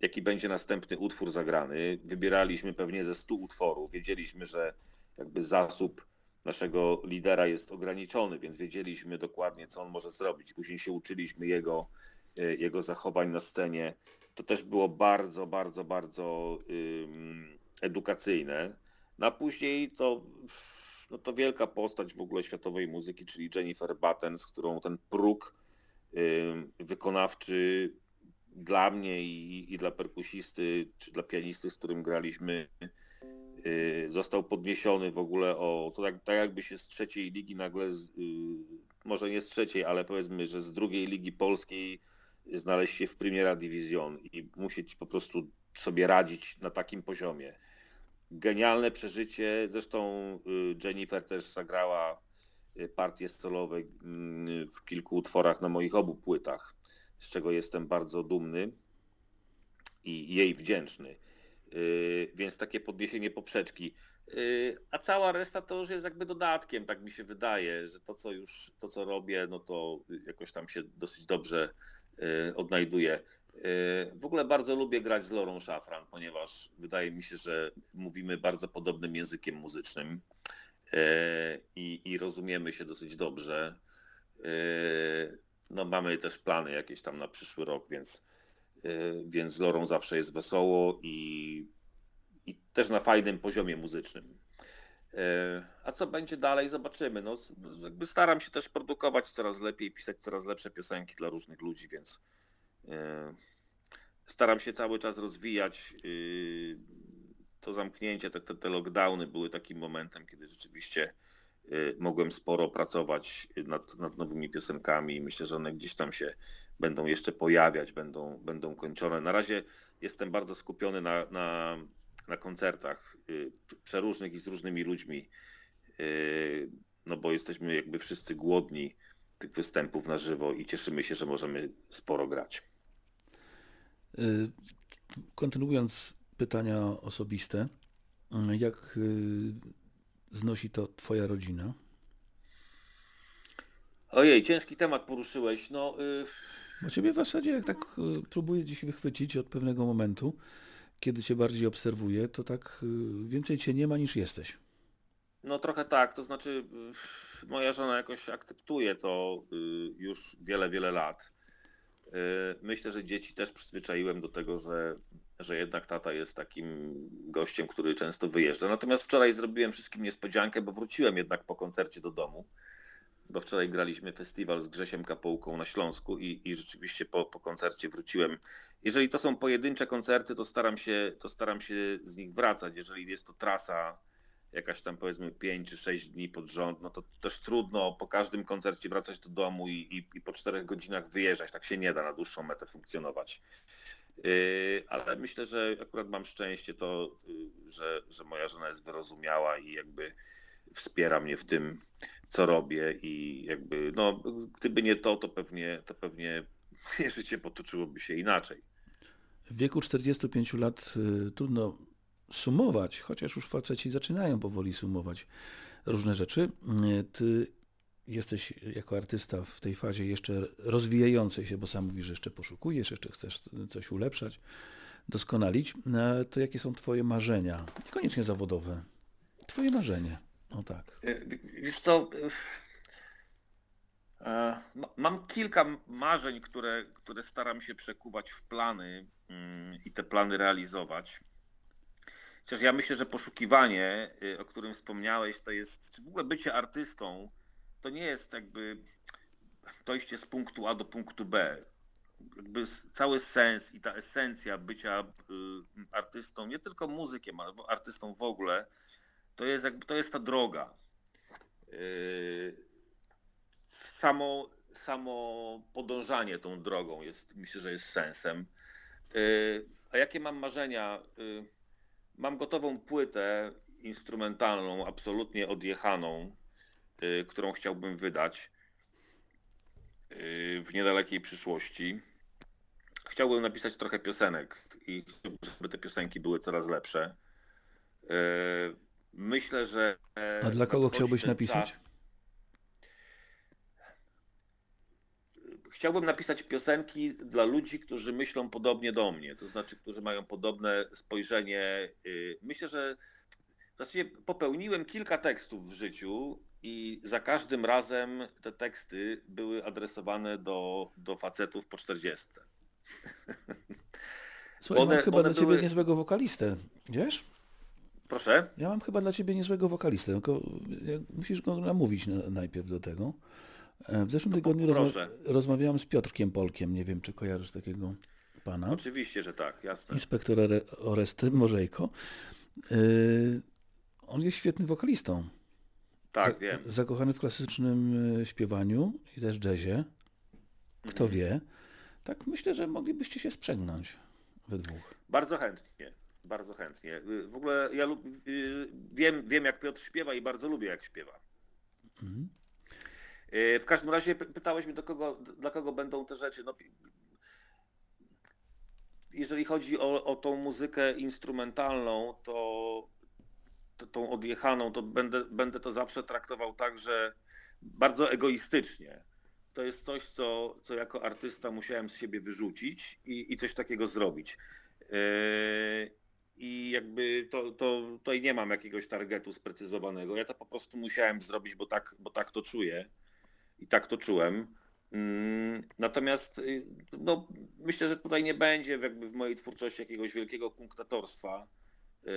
Speaker 3: jaki będzie następny utwór zagrany. Wybieraliśmy pewnie ze 100 utworów. Wiedzieliśmy, że jakby zasób naszego lidera jest ograniczony, więc wiedzieliśmy dokładnie, co on może zrobić. Później się uczyliśmy jego, e, jego zachowań na scenie. To też było bardzo, bardzo, bardzo ym, edukacyjne, No a później to, no to wielka postać w ogóle światowej muzyki, czyli Jennifer Batten, z którą ten próg y, wykonawczy dla mnie i, i dla perkusisty, czy dla pianisty, z którym graliśmy, y, został podniesiony w ogóle o, to tak, tak jakby się z trzeciej ligi nagle, z, y, może nie z trzeciej, ale powiedzmy, że z drugiej ligi polskiej znaleźć się w Primera Division i musieć po prostu sobie radzić na takim poziomie. Genialne przeżycie, zresztą y, Jennifer też zagrała partie solowe w kilku utworach na moich obu płytach, z czego jestem bardzo dumny i jej wdzięczny. Y, Więc takie podniesienie poprzeczki. Y, A cała reszta to już jest jakby dodatkiem, tak mi się wydaje, że to co już, to co robię, no to jakoś tam się dosyć dobrze y, odnajduję. W ogóle bardzo lubię grać z Lorą Szafran, ponieważ wydaje mi się, że mówimy bardzo podobnym językiem muzycznym i, i rozumiemy się dosyć dobrze. Y, No mamy też plany jakieś tam na przyszły rok, więc, y, więc z Lorą zawsze jest wesoło i, i też na fajnym poziomie muzycznym. E, A co będzie dalej, zobaczymy. No, jakby staram się też produkować coraz lepiej, pisać coraz lepsze piosenki dla różnych ludzi, więc e, staram się cały czas rozwijać. y, To zamknięcie, te, te, te lockdowny były takim momentem, kiedy rzeczywiście y, mogłem sporo pracować nad, nad nowymi piosenkami i myślę, że one gdzieś tam się będą jeszcze pojawiać, będą, będą kończone. Na razie jestem bardzo skupiony na, na, na koncertach y, przeróżnych i z różnymi ludźmi, y, no bo jesteśmy jakby wszyscy głodni tych występów na żywo i cieszymy się, że możemy sporo grać.
Speaker 2: Y, Kontynuując pytania osobiste, y, jak y, znosi to twoja rodzina?
Speaker 3: Ojej, ciężki temat poruszyłeś. No, y,
Speaker 2: Bo ciebie w zasadzie, jak tak y, próbuję dziś wychwycić od pewnego momentu, kiedy cię bardziej obserwuję, to tak y, więcej cię nie ma niż jesteś.
Speaker 3: No trochę tak, to znaczy y, moja żona jakoś akceptuje to już wiele, wiele lat. Myślę, że dzieci też przyzwyczaiłem do tego, że, że jednak tata jest takim gościem, który często wyjeżdża. Natomiast wczoraj zrobiłem wszystkim niespodziankę, bo wróciłem jednak po koncercie do domu, bo wczoraj graliśmy festiwal z Grzesiem Kapołką na Śląsku i, i rzeczywiście po, po koncercie wróciłem. Jeżeli to są pojedyncze koncerty, to staram się, to staram się z nich wracać. Jeżeli jest to trasa, jakaś tam powiedzmy 5 czy 6 dni pod rząd, no to też trudno po każdym koncercie wracać do domu i, i, i po 4 godzinach wyjeżdżać. Tak się nie da na dłuższą metę funkcjonować. Yy, ale myślę, że akurat mam szczęście to, yy, że, że moja żona jest wyrozumiała i jakby wspiera mnie w tym, co robię i jakby, no gdyby nie to, to pewnie, to pewnie (laughs) moje życie potoczyłoby się inaczej.
Speaker 2: W wieku 45 lat y, trudno sumować, chociaż już faceci zaczynają powoli sumować różne rzeczy. Y, Ty jesteś jako artysta w tej fazie jeszcze rozwijającej się, bo sam mówisz, że jeszcze poszukujesz, jeszcze chcesz coś ulepszać, doskonalić. No, To jakie są twoje marzenia? Niekoniecznie zawodowe. Twoje marzenie. O tak.
Speaker 3: Y, Wiesz co, y, e, ma- mam kilka marzeń, które, które staram się przekuwać w plany mm, i te plany realizować. Chociaż ja myślę, że poszukiwanie, y, o którym wspomniałeś, to jest, czy w ogóle bycie artystą, to nie jest jakby dojście z punktu A do punktu B. Jakby cały sens i ta esencja bycia y, artystą, nie tylko muzykiem, ale artystą w ogóle, to jest jakby, to jest ta droga. Yy, Samo, samo podążanie tą drogą jest, myślę, że jest sensem. Yy, A jakie mam marzenia? Mam gotową płytę instrumentalną, absolutnie odjechaną, którą chciałbym wydać yy, w niedalekiej przyszłości. Chciałbym napisać trochę piosenek i żeby te piosenki były coraz lepsze. Yy, Myślę, że. e,
Speaker 2: A dla kogo chciałbyś napisać?
Speaker 3: czas. Chciałbym napisać piosenki dla ludzi, którzy myślą podobnie do mnie, to znaczy, którzy mają podobne spojrzenie. y, Myślę, że w zasadzie popełniłem kilka tekstów w życiu i za każdym razem te teksty były adresowane do, do facetów po 40. (laughs)
Speaker 2: Słuchaj,
Speaker 3: One-
Speaker 2: mam chyba dla ciebie
Speaker 3: były-
Speaker 2: niezłego wokalistę, wiesz?
Speaker 3: Proszę?
Speaker 2: Ja mam chyba dla ciebie niezłego wokalistę, tylko musisz go namówić na, najpierw do tego. E, W zeszłym tygodniu rozma rozmawiałem z Piotrkiem Polkiem, nie wiem czy kojarzysz takiego pana.
Speaker 3: Oczywiście, że tak, jasne.
Speaker 2: Inspektor Ore- Oresty Morzejko. Yy, on jest świetnym wokalistą.
Speaker 3: Tak,
Speaker 2: Za-
Speaker 3: wiem.
Speaker 2: Zakochany w klasycznym y, śpiewaniu i też jazzie. Kto
Speaker 3: Mhm.
Speaker 2: wie. Tak myślę, że moglibyście się sprzęgnąć we dwóch.
Speaker 3: Bardzo chętnie. Bardzo chętnie. Y, W ogóle ja lub, y, wiem, wiem, jak Piotr śpiewa i bardzo lubię, jak śpiewa.
Speaker 2: Mhm.
Speaker 3: Y, W każdym razie py- pytałeś mnie, do kogo, dla kogo będą te rzeczy. No, jeżeli chodzi o, o tą muzykę instrumentalną, to tą odjechaną, to będę, będę to zawsze traktował tak, że bardzo egoistycznie. To jest coś, co, co jako artysta musiałem z siebie wyrzucić i, i coś takiego zrobić. Yy, I jakby to, to tutaj nie mam jakiegoś targetu sprecyzowanego. Ja to po prostu musiałem zrobić, bo tak, bo tak to czuję i tak to czułem. Mm, Natomiast y, no, myślę, że tutaj nie będzie jakby w mojej twórczości jakiegoś wielkiego kunktatorstwa. Yy,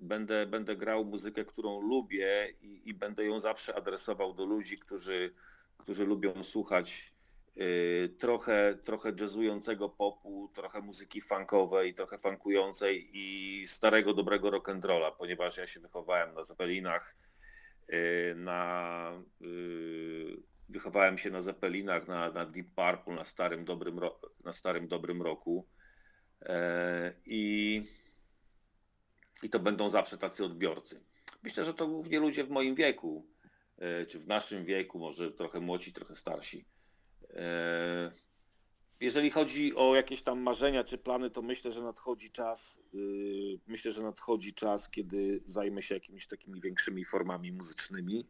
Speaker 3: Będę, będę grał muzykę, którą lubię i, i będę ją zawsze adresował do ludzi, którzy, którzy lubią słuchać yy, trochę, trochę jazzującego popu, trochę muzyki funkowej, trochę funkującej i starego, dobrego rock'n'rolla, ponieważ ja się wychowałem na Zeppelinach, yy, na, wychowałem się na Zeppelinach, na, na Deep Purple, na starym, dobrym, na starym, dobrym roku. E, I, I to będą zawsze tacy odbiorcy. Myślę, że to głównie ludzie w moim wieku, e, czy w naszym wieku, może trochę młodsi, trochę starsi. E, Jeżeli chodzi o jakieś tam marzenia czy plany, to myślę, że nadchodzi czas, yy, myślę, że nadchodzi czas, kiedy zajmę się jakimiś takimi większymi formami muzycznymi.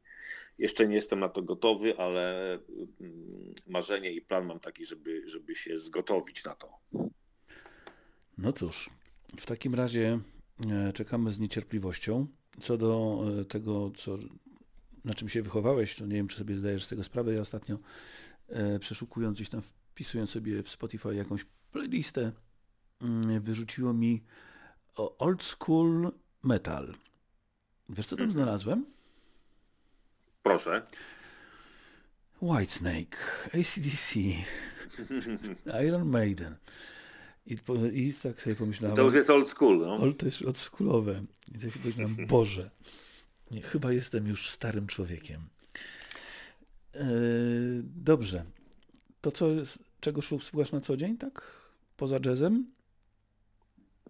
Speaker 3: Jeszcze nie jestem na to gotowy, ale mm, marzenie i plan mam taki, żeby, żeby się zgotowić na to.
Speaker 2: No cóż, w takim razie e, czekamy z niecierpliwością. Co do e, tego, co, na czym się wychowałeś, to nie wiem, czy sobie zdajesz z tego sprawę. Ja ostatnio e, przeszukując gdzieś tam, wpisując sobie w Spotify jakąś playlistę, mm, wyrzuciło mi old school metal. Wiesz, co tam znalazłem?
Speaker 3: Proszę.
Speaker 2: Whitesnake, ACDC, (laughs) Iron Maiden. I, po, I tak sobie pomyślałem...
Speaker 3: To już jest old school. No.
Speaker 2: Ale to jest oldschoolowe. I tak pomyślałem, (laughs) Boże, nie, chyba jestem już starym człowiekiem. E, dobrze. To co, jest- czego słuchasz na co dzień, tak? Poza jazzem?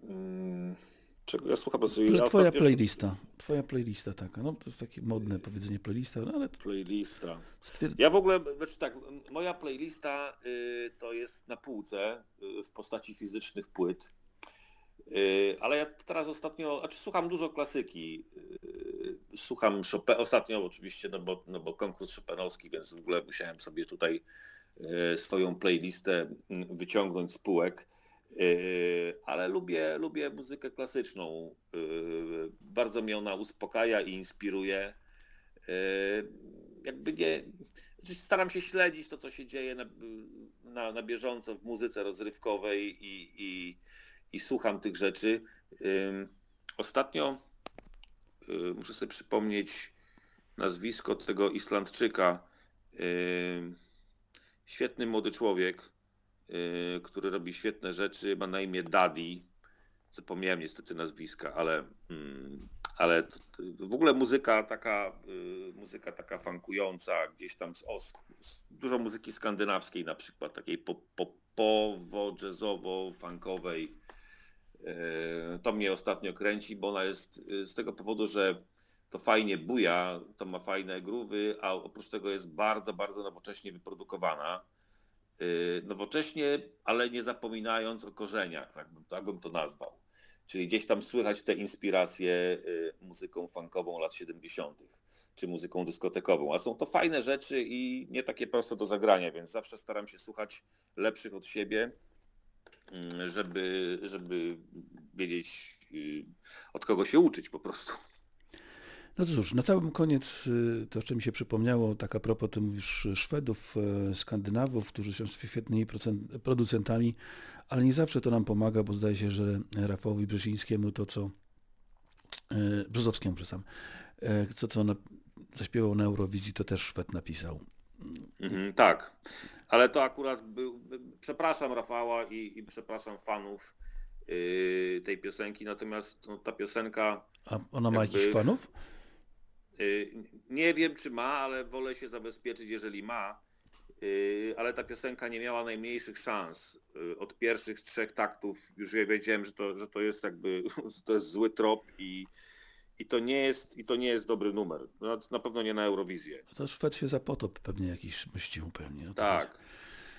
Speaker 3: Mm, Czego ja słucham? Ja
Speaker 2: twoja playlista. Twoja playlista taka. No to jest takie modne powiedzenie playlista, no ale
Speaker 3: Playlista.
Speaker 2: stwierd...
Speaker 3: Ja w ogóle, znaczy tak, moja playlista y, to jest na półce y, w postaci fizycznych płyt. Y, ale ja teraz ostatnio, znaczy słucham dużo klasyki. Y, słucham Chopin, ostatnio oczywiście, no bo, no bo konkurs Chopinowski, więc w ogóle musiałem sobie tutaj y, swoją playlistę mm, wyciągnąć z półek. Y, ale lubię, lubię muzykę klasyczną. Y, bardzo mnie ona uspokaja i inspiruje. Y, jakby nie, znaczy staram się śledzić to, co się dzieje na, na, na bieżąco w muzyce rozrywkowej i, i, i słucham tych rzeczy. Ostatnio muszę sobie przypomnieć nazwisko tego Islandczyka. Świetny młody człowiek, który robi świetne rzeczy, ma na imię Daddy. Zapomniałem niestety nazwiska, ale, mm, ale w ogóle muzyka taka, y, muzyka taka funkująca, gdzieś tam z, os, dużo muzyki skandynawskiej na przykład, takiej pop- popowo, jazzowo, funkowej. Y, To mnie ostatnio kręci, bo ona jest y, z tego powodu, że to fajnie buja, to ma fajne groowy, a oprócz tego jest bardzo, bardzo nowocześnie wyprodukowana. Y, Nowocześnie, ale nie zapominając o korzeniach, tak bym, tak bym to nazwał. Czyli gdzieś tam słychać te inspiracje y, muzyką funkową lat 70., czy muzyką dyskotekową. A są to fajne rzeczy i nie takie proste do zagrania, więc zawsze staram się słuchać lepszych od siebie, mm, żeby, żeby wiedzieć y, od kogo się uczyć po prostu.
Speaker 2: No cóż, na samym koniec y, to jeszcze mi się przypomniało, tak a propos, ty mówisz Szwedów, e, Skandynawów, którzy są świetnymi producentami, ale nie zawsze to nam pomaga, bo zdaje się, że Rafałowi Brzezińskiemu to, co Brzozowskiemu, przepraszam, co co na, zaśpiewał na Eurowizji, to też Szwed napisał.
Speaker 3: Mhm, tak, ale to akurat był, przepraszam Rafała i, i przepraszam fanów tej piosenki, natomiast no, ta piosenka,
Speaker 2: A ona ma jakichś fanów?
Speaker 3: Yy, nie wiem czy ma, ale wolę się zabezpieczyć, jeżeli ma, yy, ale ta piosenka nie miała najmniejszych szans. Yy, od pierwszych trzech taktów już ja wiedziałem, że to, że to jest jakby, (laughs) to jest zły trop i, i, to, nie jest, i to nie jest dobry numer. No, na pewno nie na Eurowizję.
Speaker 2: To Szwed się za potop pewnie jakiś mścił pewnie. No
Speaker 3: Tak.
Speaker 2: jest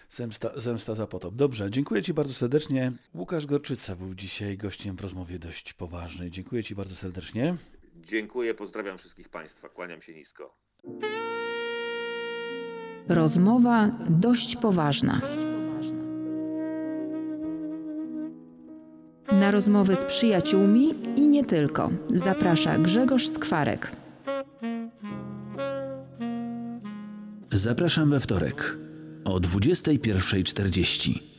Speaker 2: Zemsta, zemsta za potop. Dobrze, dziękuję Ci bardzo serdecznie. Łukasz Gorczyca był dzisiaj gościem w rozmowie dość poważnej. Dziękuję Ci bardzo serdecznie.
Speaker 3: Dziękuję, pozdrawiam wszystkich Państwa, kłaniam się nisko.
Speaker 1: Rozmowa dość poważna. Na rozmowy z przyjaciółmi i nie tylko zaprasza Grzegorz Skwarek.
Speaker 5: Zapraszam we wtorek o 21.40.